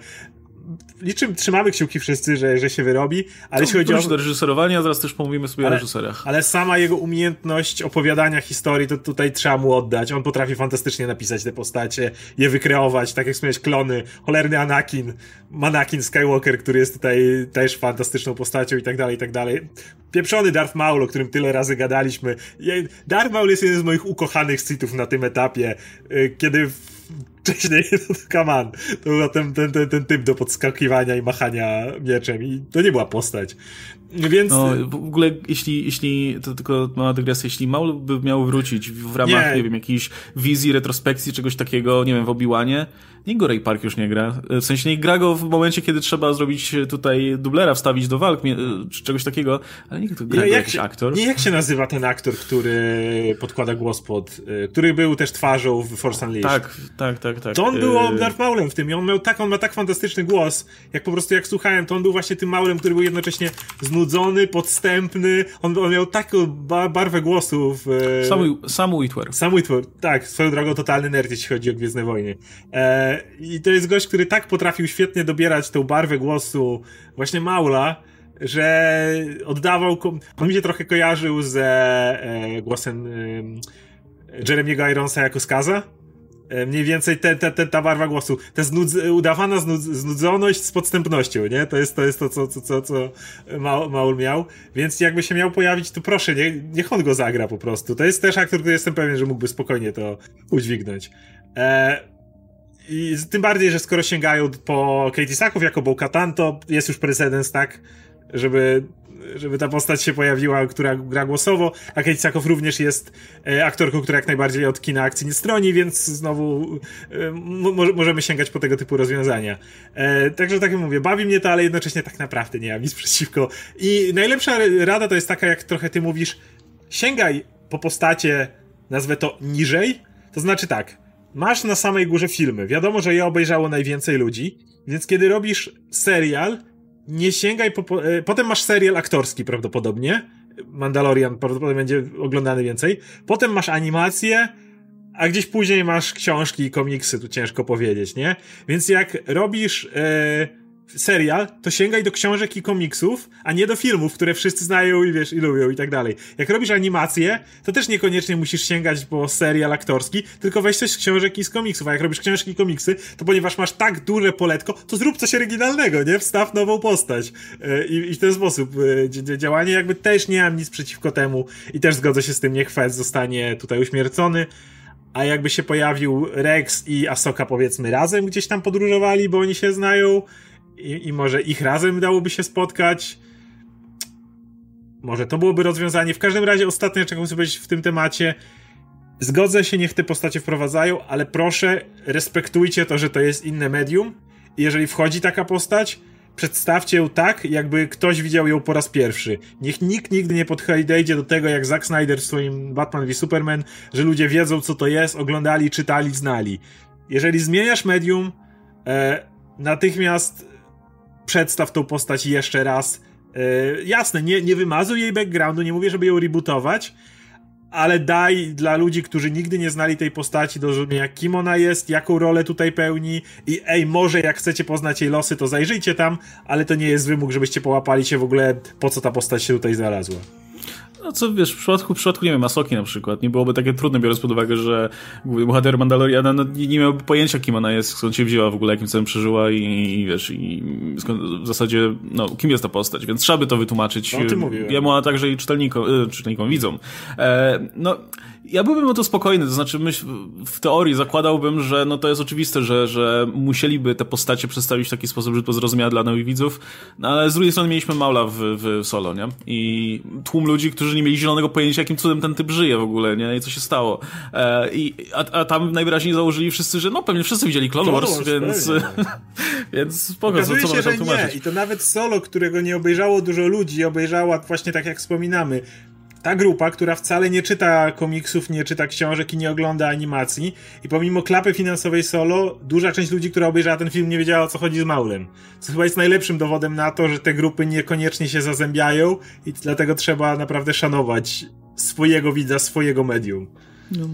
liczymy, trzymamy kciuki wszyscy, że, że się wyrobi, ale jeśli chodzi o... do reżyserowania, zaraz też pomówimy sobie ale, o reżyserach. Ale sama jego umiejętność opowiadania historii, to tutaj trzeba mu oddać. On potrafi fantastycznie napisać te postacie, je wykreować, tak jak wspomniałeś, klony, cholerny Anakin, Manakin Skywalker, który jest tutaj też fantastyczną postacią i tak dalej, i tak dalej. Pieprzony Darth Maul, o którym tyle razy gadaliśmy. Darth Maul jest jeden z moich ukochanych citów na tym etapie, y, kiedy wcześniej, no come on, to był ten, ten, ten, ten typ do podskakiwania i machania mieczem i to nie była postać. Więc... No, w ogóle, jeśli, jeśli, to tylko mała dygresja, jeśli Maul by miał wrócić w ramach, nie, nie wiem, jakiejś wizji, retrospekcji, czegoś takiego, nie wiem, w Obiłanie, niech go Ray Park już nie gra. W sensie nie gra go w momencie, kiedy trzeba zrobić tutaj dublera, wstawić do walk, czy czegoś takiego, ale niech to gra jak jakiś się, aktor. Nie, jak się nazywa ten aktor, który podkłada głos pod, y, który był też twarzą w Force Unleashed. Tak, tak, tak, tak. To on był y, Darth Maulem w tym i on miał tak, on ma tak fantastyczny głos, jak po prostu jak słuchałem, to on był właśnie tym Maulem, który był jednocześnie znudzony, podstępny, on, on miał taką ba barwę głosu w... Sam, Sam Witwer. Sam Witwer, tak, swoją drogą totalny nerd, jeśli chodzi o Gwiezdne Wojny. E, I to jest gość, który tak potrafił świetnie dobierać tą barwę głosu właśnie Maula, że oddawał. On mi się trochę kojarzył ze e, głosem e, Jeremiego Ironsa jako Skaza. E, mniej więcej te, te, te, ta barwa głosu. Ta znudz, udawana znudz, znudzoność z podstępnością, nie? To jest to, jest to co, co, co, co Maul miał. Więc jakby się miał pojawić, to proszę, nie, niech on go zagra po prostu. To jest też aktor, który jestem pewien, że mógłby spokojnie to udźwignąć. E, I tym bardziej, że skoro sięgają po Katie Sackhoff jako Bo-Katan, to jest już precedens, tak? Żeby żeby ta postać się pojawiła, która gra głosowo, a Kate Sackhoff również jest e, aktorką, która jak najbardziej od kina akcji nie stroni, więc znowu e, możemy sięgać po tego typu rozwiązania. E, także tak jak mówię, bawi mnie to, ale jednocześnie tak naprawdę nie mam nic przeciwko. I najlepsza rada to jest taka, jak trochę ty mówisz, sięgaj po postacie, nazwę to niżej, to znaczy tak, masz na samej górze filmy, wiadomo, że je obejrzało najwięcej ludzi, więc kiedy robisz serial, nie sięgaj po, po, e, Potem masz serial aktorski prawdopodobnie. Mandalorian prawdopodobnie będzie oglądany więcej. Potem masz animację, a gdzieś później masz książki i komiksy, tu ciężko powiedzieć, nie? Więc jak robisz e, serial, to sięgaj do książek i komiksów, a nie do filmów, które wszyscy znają i wiesz, i lubią i tak dalej. Jak robisz animację, to też niekoniecznie musisz sięgać po serial aktorski, tylko weź coś z książek i z komiksów, a jak robisz książki i komiksy, to ponieważ masz tak duże poletko, to zrób coś oryginalnego, nie? Wstaw nową postać. E, I, i w ten sposób e, działanie jakby też nie mam nic przeciwko temu i też zgodzę się z tym, niech Fez zostanie tutaj uśmiercony a jakby się pojawił Rex i Asoka powiedzmy razem gdzieś tam podróżowali, bo oni się znają, i, i może ich razem dałoby się spotkać. Może to byłoby rozwiązanie. W każdym razie ostatnie, czego chcę powiedzieć w tym temacie. Zgodzę się, niech te postacie wprowadzają, ale proszę, respektujcie to, że to jest inne medium. Jeżeli wchodzi taka postać, przedstawcie ją tak, jakby ktoś widział ją po raz pierwszy. Niech nikt nigdy nie podejdzie do tego, jak Zack Snyder w swoim Batman v Superman, że ludzie wiedzą, co to jest, oglądali, czytali, znali. Jeżeli zmieniasz medium, e, natychmiast przedstaw tą postać jeszcze raz. Yy, jasne, nie, nie wymazuj jej backgroundu, nie mówię, żeby ją rebootować, ale daj dla ludzi, którzy nigdy nie znali tej postaci do zrozumienia, kim ona jest, jaką rolę tutaj pełni i ej, może jak chcecie poznać jej losy, to zajrzyjcie tam, ale to nie jest wymóg, żebyście połapali się w ogóle, po co ta postać się tutaj znalazła. No co wiesz, w przypadku, w przypadku nie wiem, Masoki na przykład, nie byłoby takie trudne, biorąc pod uwagę, że bohater Mandaloriana no, nie, nie miałby pojęcia, kim ona jest, skąd się wzięła w ogóle, jakim celem przeżyła i, i wiesz, i skąd, w zasadzie, no, kim jest ta postać, więc trzeba by to wytłumaczyć no, jemu, a także i czytelnikom, e, czytelnikom widzom. E, no, ja byłbym o to spokojny, to znaczy myśl, w teorii zakładałbym, że no to jest oczywiste, że, że musieliby te postacie przedstawić w taki sposób, że to zrozumiałe dla nowych widzów, no ale z drugiej strony mieliśmy Maula w, w solo, nie? I tłum ludzi, którzy nie mieli zielonego pojęcia, jakim cudem ten typ żyje w ogóle, nie? I co się stało. E, i, a, a tam najwyraźniej założyli wszyscy, że no pewnie wszyscy widzieli Clone Wars, Wars więc, więc spoko, co, co się, że nie. I to nawet solo, którego nie obejrzało dużo ludzi, obejrzała właśnie tak jak wspominamy, ta grupa, która wcale nie czyta komiksów, nie czyta książek i nie ogląda animacji i pomimo klapy finansowej solo, duża część ludzi, która obejrzała ten film nie wiedziała o co chodzi z Maulem. Co chyba jest najlepszym dowodem na to, że te grupy niekoniecznie się zazębiają i dlatego trzeba naprawdę szanować swojego widza, swojego medium. No.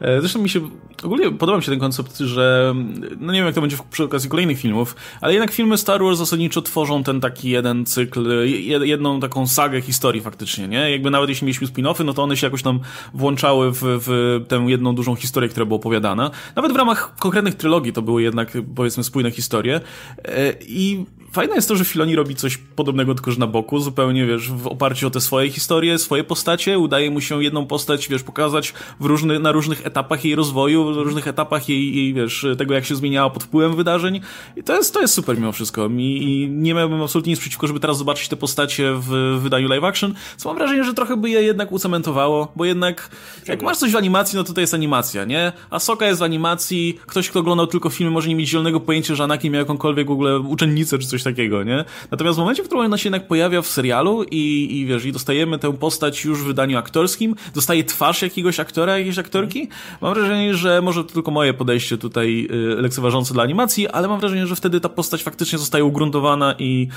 E, zresztą mi się, ogólnie podoba mi się ten koncept, że, no nie wiem jak to będzie przy okazji kolejnych filmów, ale jednak filmy Star Wars zasadniczo tworzą ten taki jeden cykl, jedną taką sagę historii faktycznie, nie? Jakby nawet jeśli mieliśmy spin-offy, no to one się jakoś tam włączały w, w tę jedną dużą historię, która była opowiadana. Nawet w ramach konkretnych trylogii to były jednak, powiedzmy, spójne historie. E, I fajne jest to, że Filoni robi coś podobnego, tylko że na boku, zupełnie, wiesz, w oparciu o te swoje historie, swoje postacie, udaje mu się jedną postać, wiesz, pokazać w różny, na różnych etapach jej rozwoju, w różnych etapach jej, jej, wiesz, tego jak się zmieniała pod wpływem wydarzeń. I to jest, to jest super mimo wszystko. I, i nie miałbym absolutnie nic przeciwko, żeby teraz zobaczyć te postacie w wydaniu live action, co mam wrażenie, że trochę by je jednak ucementowało, bo jednak jak masz coś w animacji, no to to jest animacja, nie? A Soka jest w animacji, ktoś, kto oglądał tylko filmy, może nie mieć zielonego pojęcia, że Anakin miał jakąkolwiek w ogóle uczennicę czy coś takiego, nie? Natomiast w momencie, w którym ona się jednak pojawia w serialu i, i wiesz, i dostajemy tę postać już w wydaniu aktorskim, dostaje twarz jakiegoś aktora, jakiejś aktorki, mam wrażenie, że może to tylko moje podejście tutaj y, lekceważące dla animacji, ale mam wrażenie, że wtedy ta postać faktycznie zostaje ugruntowana i,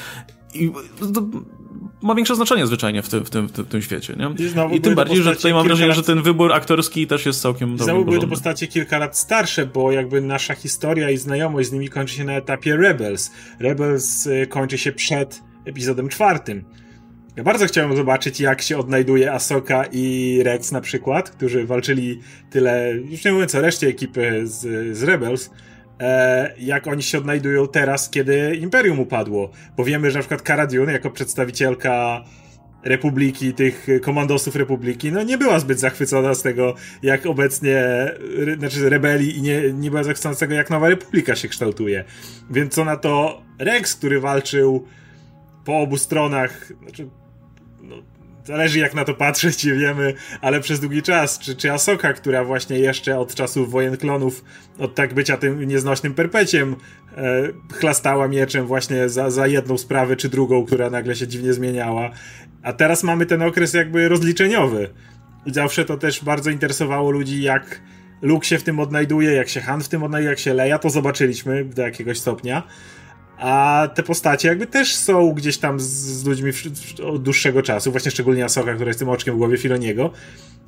i ma większe znaczenie zwyczajnie w tym, w tym, w tym, w tym świecie, nie? I, I tym bardziej, że tutaj mam wrażenie, lat... że ten wybór aktorski też jest całkiem dobrym. Znowu były to postacie kilka lat starsze, bo jakby nasza historia i znajomość z nimi kończy się na etapie Rebels. Rebels y, kończy się przed epizodem czwartym. Ja bardzo chciałem zobaczyć, jak się odnajduje Asoka i Rex na przykład, którzy walczyli tyle, już nie mówiąc o reszcie ekipy z, z Rebels, jak oni się odnajdują teraz, kiedy Imperium upadło. Bo wiemy, że na przykład Cara Dune, jako przedstawicielka Republiki, tych komandosów Republiki, no nie była zbyt zachwycona z tego, jak obecnie, re, znaczy rebelii i nie, nie była zachwycona z tego, jak Nowa Republika się kształtuje. Więc co na to Rex, który walczył po obu stronach, znaczy, zależy jak na to patrzeć, nie wiemy, ale przez długi czas, czy, czy Asoka, która właśnie jeszcze od czasów wojen klonów, od tak bycia tym nieznośnym perpeciem, e, chlastała mieczem właśnie za, za jedną sprawę czy drugą, która nagle się dziwnie zmieniała. A teraz mamy ten okres jakby rozliczeniowy. I zawsze to też bardzo interesowało ludzi, jak Luke się w tym odnajduje, jak się Han w tym odnajduje, jak się Leia, to zobaczyliśmy do jakiegoś stopnia. A te postacie jakby też są gdzieś tam z, z ludźmi od dłuższego czasu, właśnie szczególnie Asoka, która jest tym oczkiem w głowie Filoniego.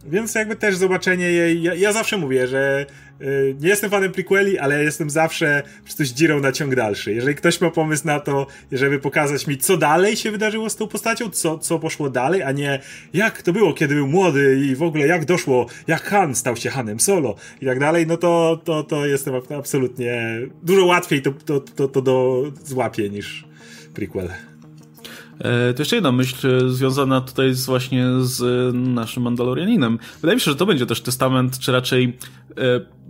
Więc jakby też zobaczenie jej, ja, ja zawsze mówię, że y, nie jestem fanem prequeli, ale jestem zawsze coś dzirą na ciąg dalszy. Jeżeli ktoś ma pomysł na to, żeby pokazać mi, co dalej się wydarzyło z tą postacią, co, co poszło dalej, a nie jak to było, kiedy był młody i w ogóle jak doszło, jak Han stał się Hanem Solo i tak dalej, no to, to, to jestem absolutnie dużo łatwiej to, to, to, to do złapie niż prequel. E, to jeszcze jedna myśl e, związana tutaj z właśnie z naszym Mandalorianinem. Wydaje mi się, że to będzie też testament, czy raczej e,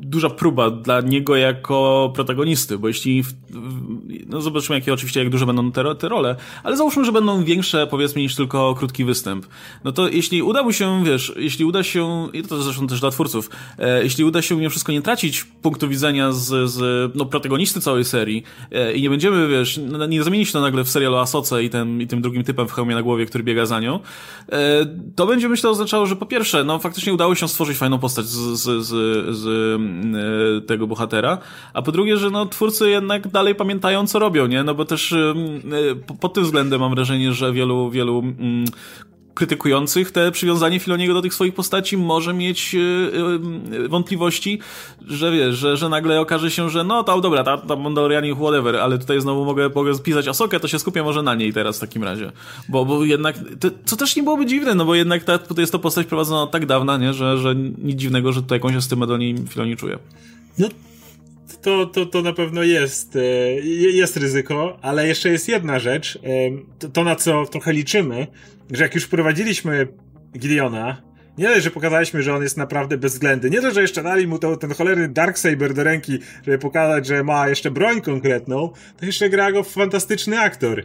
duża próba dla niego jako protagonisty, bo jeśli, w, no zobaczymy jakie oczywiście, jak duże będą te, te role, ale załóżmy, że będą większe powiedzmy niż tylko krótki występ. No to jeśli uda mu się, wiesz, jeśli uda się, i to zresztą też dla twórców, e, jeśli uda się mimo wszystko nie tracić punktu widzenia z, z no, protagonisty całej serii e, i nie będziemy, wiesz, nie zamieni się to nagle w serial o Asoce i tym, i tym drugim typem w hełmie na głowie, który biega za nią, e, to będzie myślę oznaczało, że po pierwsze, no faktycznie udało się stworzyć fajną postać z, z, z, z E, tego bohatera, a po drugie, że no twórcy jednak dalej pamiętają, co robią, nie? No bo też e, pod tym względem mam wrażenie, że wielu, wielu mm, krytykujących te przywiązanie Filoniego do tych swoich postaci może mieć yy, wątpliwości, że wiesz, że, że nagle okaże się, że no tam dobra, ta, ta Mandalorianie whatever, ale tutaj znowu mogę, mogę spisać Asokę, to się skupię może na niej teraz w takim razie. Bo, bo jednak, to, co też nie byłoby dziwne, no bo jednak ta, tutaj jest to postać prowadzona od tak dawna, nie, że, że nic dziwnego, że tutaj jakąś estymę do niej Filoni czuje. No to, to, to na pewno jest, jest ryzyko, ale jeszcze jest jedna rzecz, to, to na co trochę liczymy, że jak już prowadziliśmy Gideona, nie dość, że pokazaliśmy, że on jest naprawdę bezwzględny, nie dość, że jeszcze dali mu to, ten cholerny Darksaber do ręki, żeby pokazać, że ma jeszcze broń konkretną, to jeszcze gra go fantastyczny aktor.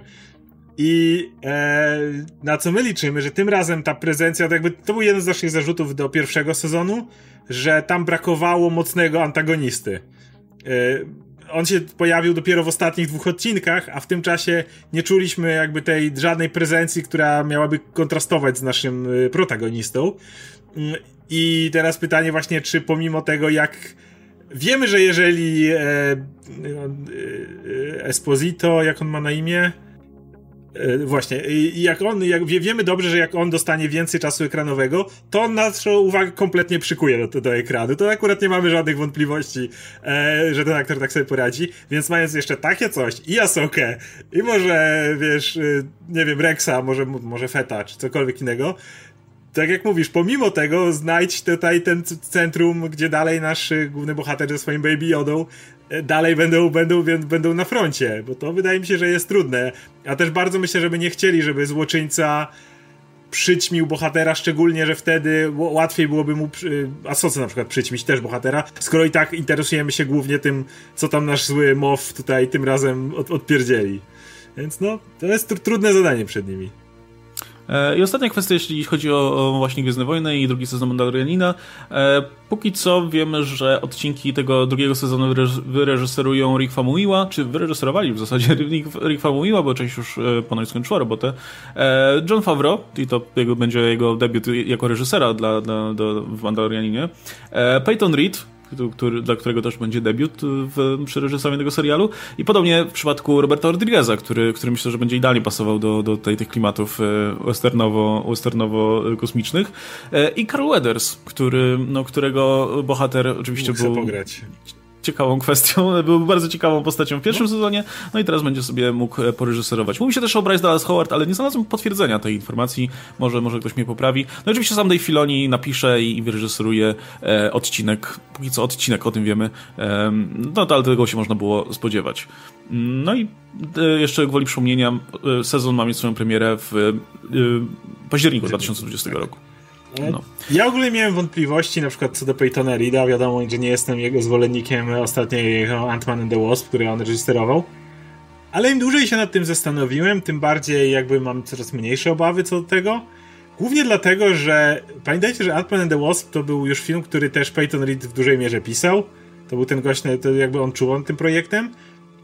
I e, na co my liczymy, że tym razem ta prezencja, to jakby to był jeden z naszych zarzutów do pierwszego sezonu, że tam brakowało mocnego antagonisty. E, on się pojawił dopiero w ostatnich dwóch odcinkach, a w tym czasie nie czuliśmy jakby tej żadnej prezencji, która miałaby kontrastować z naszym y, protagonistą. Mm, I teraz pytanie właśnie, czy pomimo tego, jak wiemy, że jeżeli e, e, e Esposito, jak on ma na imię? E, właśnie, jak on, jak wiemy dobrze, że jak on dostanie więcej czasu ekranowego, to naszą uwagę kompletnie przykuje do, do ekranu. To akurat nie mamy żadnych wątpliwości, e, że ten aktor tak sobie poradzi, więc mając jeszcze takie coś i Asokę, i może, wiesz, e, nie wiem, Rexa, może, może Feta, czy cokolwiek innego, tak jak mówisz, pomimo tego znajdź tutaj ten centrum, gdzie dalej nasz główny bohater ze swoim Baby Jodą E, dalej będą, będą, będą na froncie, bo to wydaje mi się, że jest trudne. A też bardzo myślę, żeby nie chcieli, żeby złoczyńca przyćmił bohatera, szczególnie, że wtedy łatwiej byłoby mu, a co na przykład przyćmić też bohatera, skoro i tak interesujemy się głównie tym, co tam nasz zły mow tutaj tym razem od, odpierdzieli. Więc no, to jest tr trudne zadanie przed nimi. E, I ostatnia kwestia, jeśli chodzi o, o właśnie Gwiezdne Wojny i drugi sezon Mandalorianina. E, póki co wiemy, że odcinki tego drugiego sezonu wyreżyserują Rick Famuyiwa, czy wyreżyserowali w zasadzie Rick, Famuyiwa, bo część już e, ponoć skończyła robotę. John Favreau, i to jego, będzie jego debiut jako reżysera dla, dla, dla, w Mandalorianinie. Peyton Reed, który, dla którego też będzie debiut w, przy reżyserowaniu tego serialu. I podobnie w przypadku Roberta Rodrigueza, który, który myślę, że będzie idealnie pasował do, do tej, tych klimatów e, westernowo, westernowo-kosmicznych. E, I Carl Weathers, który, no, którego bohater oczywiście Mógł był... pograć ciekawą kwestią, był bardzo ciekawą postacią w pierwszym sezonie, no i teraz będzie sobie mógł e, poreżyserować. Mówi się też o Bryce Dallas Howard, ale nie znalazłem potwierdzenia tej informacji, może, może ktoś mnie poprawi. No oczywiście sam Dave Filoni napisze i, i wyreżyseruje e, odcinek, póki co odcinek, o tym wiemy, e, no to ale tego się można było spodziewać. No i e, jeszcze gwoli przypomnienia, e, sezon ma mieć swoją premierę w październiku 2020 roku. No. Ja ogólnie miałem wątpliwości na przykład co do Peytona Reeda. Wiadomo, że nie jestem jego zwolennikiem ostatniego Ant-Man and the Wasp, który on reżyserował. Ale im dłużej się nad tym zastanowiłem, tym bardziej jakby mam coraz mniejsze obawy co do tego. Głównie dlatego, że pamiętajcie, że Ant-Man and the Wasp to był już film, który też Peyton Reed w dużej mierze pisał. To był ten gość, to jakby on czuł tym projektem.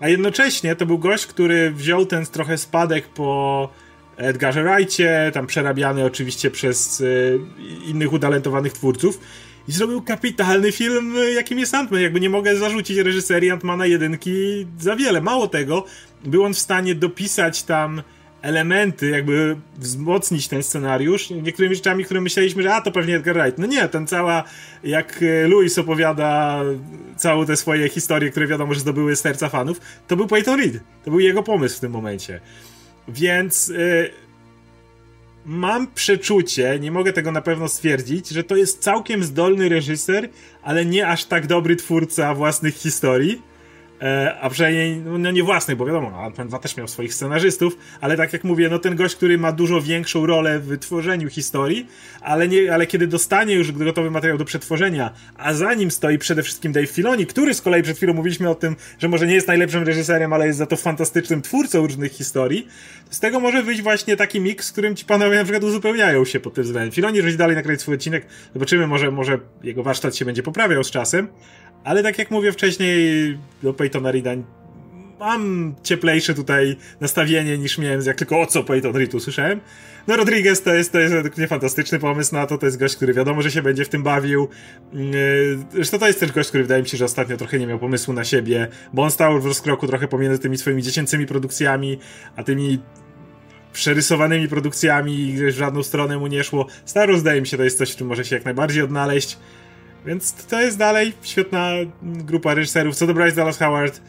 A jednocześnie to był gość, który wziął ten trochę spadek po Edgarze Wrightie, tam przerabiany oczywiście przez y, innych utalentowanych twórców i zrobił kapitalny film, jakim jest Ant-Man. Jakby nie mogę zarzucić reżyserii Ant-Mana jedynki za wiele. Mało tego, był on w stanie dopisać tam elementy, jakby wzmocnić ten scenariusz niektórymi rzeczami, które myśleliśmy, że a, to pewnie Edgar Wright. No nie, ten cała, jak Louis opowiada całe te swoje historie, które wiadomo, że zdobyły serca fanów, to był Peyton Reed. To był jego pomysł w tym momencie. Więc y, mam przeczucie, nie mogę tego na pewno stwierdzić, że to jest całkiem zdolny reżyser, ale nie aż tak dobry twórca własnych historii. E, a przynajmniej, no, no nie własnych, bo wiadomo, Ant-Man 2 też miał swoich scenarzystów, ale tak jak mówię, no ten gość, który ma dużo większą rolę w tworzeniu historii, ale, nie, ale kiedy dostanie już gotowy materiał do przetworzenia, a za nim stoi przede wszystkim Dave Filoni, który z kolei przed chwilą mówiliśmy o tym, że może nie jest najlepszym reżyserem, ale jest za to fantastycznym twórcą różnych historii, to z tego może wyjść właśnie taki miks, z którym ci panowie na przykład uzupełniają się pod tym względem. Filoni, jeżeli dalej nakręci swój odcinek, zobaczymy, może, może jego warsztat się będzie poprawiał z czasem, ale tak jak mówię wcześniej, do Peytona Reeda mam cieplejsze tutaj nastawienie niż miałem, jak tylko o co Peyton Reed usłyszałem. No Rodriguez to jest, to jest według mnie fantastyczny pomysł na to, to jest gość, który wiadomo, że się będzie w tym bawił. Yy, zresztą to jest też gość, który wydaje mi się, że ostatnio trochę nie miał pomysłu na siebie, bo on stał w rozkroku trochę pomiędzy tymi swoimi dziecięcymi produkcjami, a tymi przerysowanymi produkcjami, w żadną stronę mu nie szło. Star zdaje mi się, to jest coś, w czym może się jak najbardziej odnaleźć. Więc to jest dalej świetna grupa reżyserów. Co do Bryce Dallas Howard,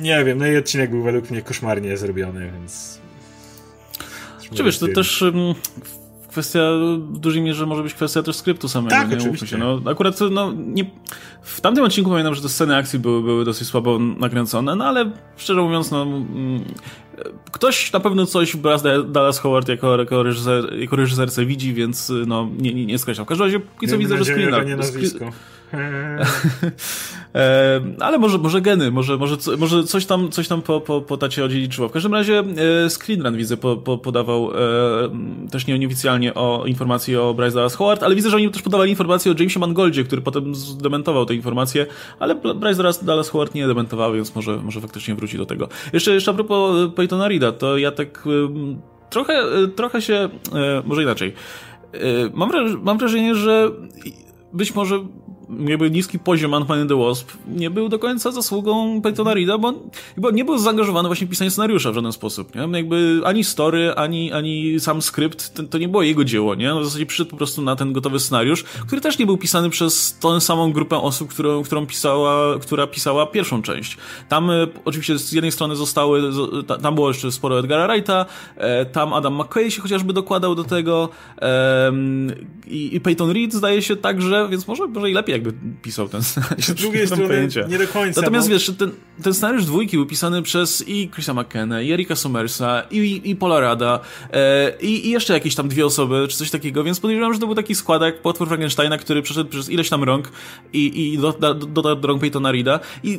nie wiem, no i odcinek był według mnie koszmarnie zrobiony, więc... Czy wiesz, to też kwestia, w dużej mierze może być kwestia też skryptu samego. Tak, nie oczywiście. Się. No, akurat no, nie, w tamtym odcinku pamiętam, że te sceny akcji były, były dosyć słabo nakręcone, no ale szczerze mówiąc, no, mm, ktoś na pewno coś Braz Dallas Howard jako, jako, reżyser, jako reżyserce widzi, więc no, nie, nie, nie skreślam. W każdym razie, póki co widzę, że screen... Nie nazwisko. e, ale może, może geny, może, może, może coś tam, coś tam po, po, po tacie odziedziczyło. W każdym razie e, Screenrun widzę po, po, podawał e, też nie, nieoficjalnie o informacji o Bryce Dallas Howard, ale widzę, że oni też podawali informacje o Jamesie Mangoldzie, który potem zdementował te informacje, ale Bryce Dallas, Dallas Howard nie dementował, więc może, może faktycznie wróci do tego. Jeszcze, jeszcze a propos Peytona Rida, to ja tak trochę, trochę się, może inaczej, mam, mam wrażenie, że być może jakby niski poziom Ant-Man and the Wasp nie był do końca zasługą Peytona Reeda, bo, bo nie był zaangażowany właśnie w pisanie scenariusza w żaden sposób, nie? Jakby ani story, ani, ani sam skrypt, to, to nie było jego dzieło, nie? W zasadzie przyszedł po prostu na ten gotowy scenariusz, który też nie był pisany przez tę samą grupę osób, którą, którą pisała, która pisała pierwszą część. Tam e, oczywiście z jednej strony zostały, tam było jeszcze sporo Edgara Wrighta, e, tam Adam McKay się chociażby dokładał do tego i, i Peyton Reed zdaje się także, więc może, może i lepiej jakby pisał ten scenariusz. Z drugiej strony pojęcia. nie do końca. Natomiast bo... wiesz, ten, ten scenariusz dwójki był pisany przez i Chrisa McKenna, i Erika Somersa, i, i Paula Rada, e, i, i, jeszcze jakieś tam dwie osoby, czy coś takiego, więc podejrzewam, że to był taki składak potwór Frankensteina, który przeszedł przez ileś tam rąk i, i dotarł do, do, do rąk Peytona Reeda i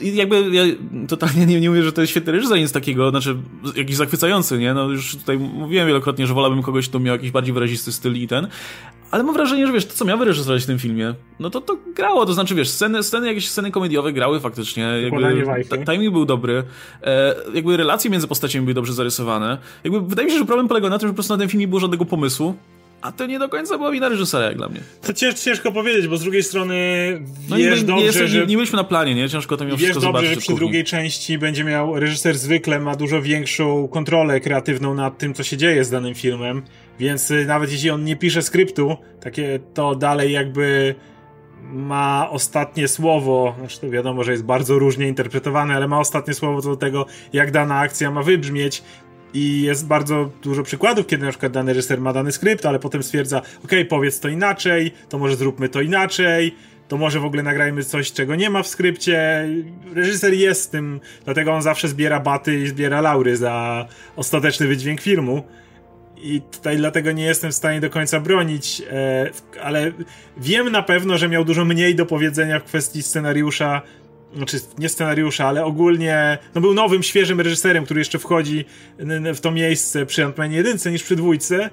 jakby ja totalnie nie, nie mówię, że to jest świetny reżyser, nic takiego, znaczy jakiś zachwycający, nie? No już tutaj mówiłem wielokrotnie, że wolałbym kogoś, kto miał jakiś bardziej wyrazisty styl i ten, ale mam wrażenie, że wiesz, to co miał wyreżyserować w tym filmie, no to to grało, to znaczy wiesz, sceny, sceny jakieś sceny komediowe grały faktycznie, jakby timing był dobry, e, jakby relacje między postaciami były dobrze zarysowane, jakby wydaje mi się, że problem polegał na tym, że po prostu na tym filmie nie było żadnego pomysłu, a to nie do końca była wina reżysera, jak dla mnie. To ciężko powiedzieć, bo z drugiej strony no wiesz nie, dobrze, nie, że... Nie, nie byliśmy na planie, nie? Ciężko to mimo wszystko dobrze, zobaczyć. że przy drugiej części będzie miał... Reżyser zwykle ma dużo większą kontrolę kreatywną nad tym, co się dzieje z danym filmem, więc y, nawet jeśli on nie pisze skryptu, takie to dalej jakby ma ostatnie słowo, znaczy to wiadomo, że jest bardzo różnie interpretowane, ale ma ostatnie słowo co do tego, jak dana akcja ma wybrzmieć. I jest bardzo dużo przykładów, kiedy na przykład dany reżyser ma dany skrypt, ale potem stwierdza, ok, powiedz to inaczej, to może zróbmy to inaczej, to może w ogóle nagrajmy coś, czego nie ma w skrypcie. Reżyser jest tym, dlatego on zawsze zbiera baty i zbiera laury za ostateczny wydźwięk filmu. I tutaj dlatego nie jestem w stanie do końca bronić, e, ale wiem na pewno, że miał dużo mniej do powiedzenia w kwestii scenariusza znaczy nie scenariusza, ale ogólnie no był nowym, świeżym reżyserem, który jeszcze wchodzi w to miejsce przy Ant-Manie 1 niż przy dwójce.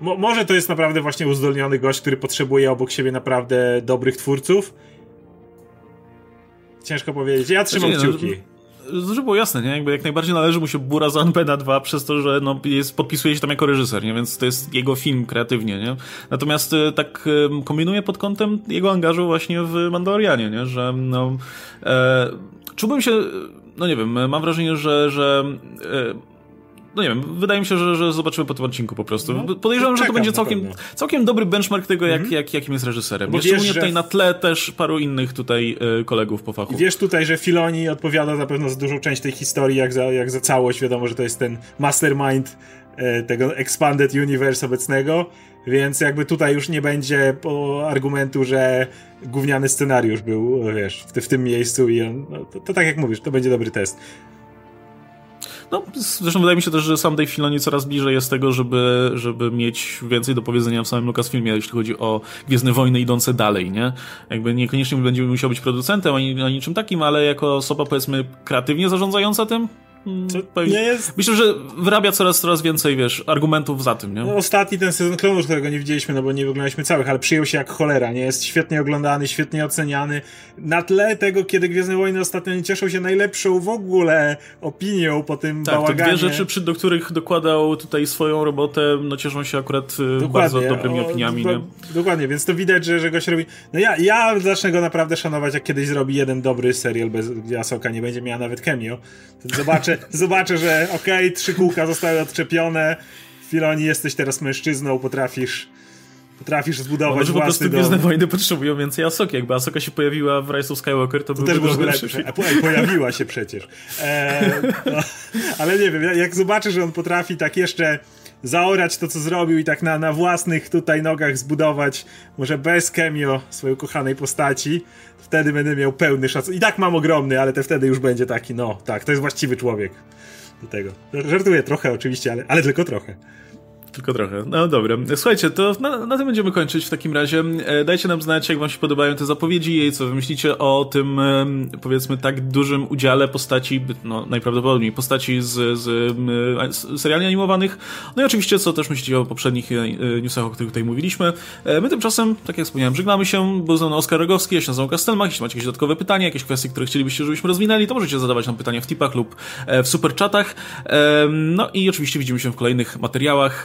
Mo może to jest naprawdę właśnie uzdolniony gość, który potrzebuje obok siebie naprawdę dobrych twórców. Ciężko powiedzieć. Ja trzymam znaczy, kciuki. Żeby było jasne, nie? Jakby jak najbardziej należy mu się bura za Anpena 2 przez to, że no, jest, podpisuje się tam jako reżyser, nie? Więc to jest jego film kreatywnie, nie? Natomiast e, tak kombinuję pod kątem jego angażu właśnie w Mandalorianie, nie? Że no, e, czułbym się, no nie wiem, mam wrażenie, że, że e, no nie wiem, wydaje mi się, że, że zobaczymy po tym odcinku po prostu. No, Podejrzewam, że to będzie całkiem, całkiem dobry benchmark tego, jak, mm jak, jakim jest reżyserem. Bo Szczególnie tutaj na tle też paru innych tutaj y, kolegów po fachu. I wiesz tutaj, że Filoni odpowiada zapewne za dużą część tej historii, jak za, jak za całość. Wiadomo, że to jest ten mastermind y, tego Expanded Universe obecnego, więc jakby tutaj już nie będzie argumentu, że gówniany scenariusz był, wiesz, w, w tym miejscu i on, no, to, to tak jak mówisz, to będzie dobry test. No, zresztą wydaje mi się też, że sam Dave Filoni coraz bliżej jest tego, żeby, żeby mieć więcej do powiedzenia w samym Lucasfilmie, jeśli chodzi o Gwiezdne Wojny idące dalej, nie? Jakby niekoniecznie będzie musiał być producentem ani, ani niczym takim, ale jako osoba, powiedzmy, kreatywnie zarządzająca tym, co nie jest... Myślę, że wyrabia coraz, coraz więcej, wiesz, argumentów za tym, nie? No, ostatni ten sezon klonów, którego nie widzieliśmy, no bo nie oglądaliśmy całych, ale przyjął się jak cholera, nie? Jest świetnie oglądany, świetnie oceniany. Na tle tego, kiedy Gwiezdne Wojny ostatnio nie cieszą się najlepszą w ogóle opinią po tym tak, bałaganie. Tak, dwie rzeczy, przy, do których dokładał tutaj swoją robotę, no cieszą się akurat y, dokładnie, bardzo dobrymi opiniami, o, nie? Dokładnie, więc to widać, że, że goś robi... No ja, ja zacznę go naprawdę szanować, jak kiedyś zrobi jeden dobry serial, bez, gdzie Asoka nie będzie miała nawet cameo. Zobaczę, zobaczę, że okej, okay, trzy kółka zostały odczepione, Filoni, jesteś teraz mężczyzną, potrafisz potrafisz zbudować Może po prostu Gwiezdne Wojny potrzebują więcej Asoki. Jakby Asoka się pojawiła w Rise of Skywalker, to, to też byłby lepszy film. Pojawiła się przecież. E, no, ale nie wiem, jak zobaczę, że on potrafi tak jeszcze zaorać to, co zrobił i tak na, na własnych tutaj nogach zbudować, może bez cameo swojej ukochanej postaci, wtedy będę miał pełny szacunek. I tak mam ogromny, ale te wtedy już będzie taki, no tak, to jest właściwy człowiek do tego. Żartuję trochę oczywiście, ale, ale tylko trochę. Tylko trochę. No dobra. Słuchajcie, to na, na, tym będziemy kończyć w takim razie. E, dajcie nam znać, jak wam się podobają te zapowiedzi i co wy myślicie o tym, powiedzmy, tak dużym udziale postaci, no najprawdopodobniej postaci z, z, z seriali animowanych. No i oczywiście, co też myślicie o poprzednich e, newsach, o których tutaj mówiliśmy. E, my tymczasem, tak jak wspomniałem, żegnamy się. Był ze Oskar Rogowski, ja się nazywam Kastelmach. Jeśli macie jakieś dodatkowe pytania, jakieś kwestie, które chcielibyście, żebyśmy rozwinęli, to możecie zadawać nam pytania w tipach lub w superchatach. No i oczywiście widzimy się w kolejnych materiałach.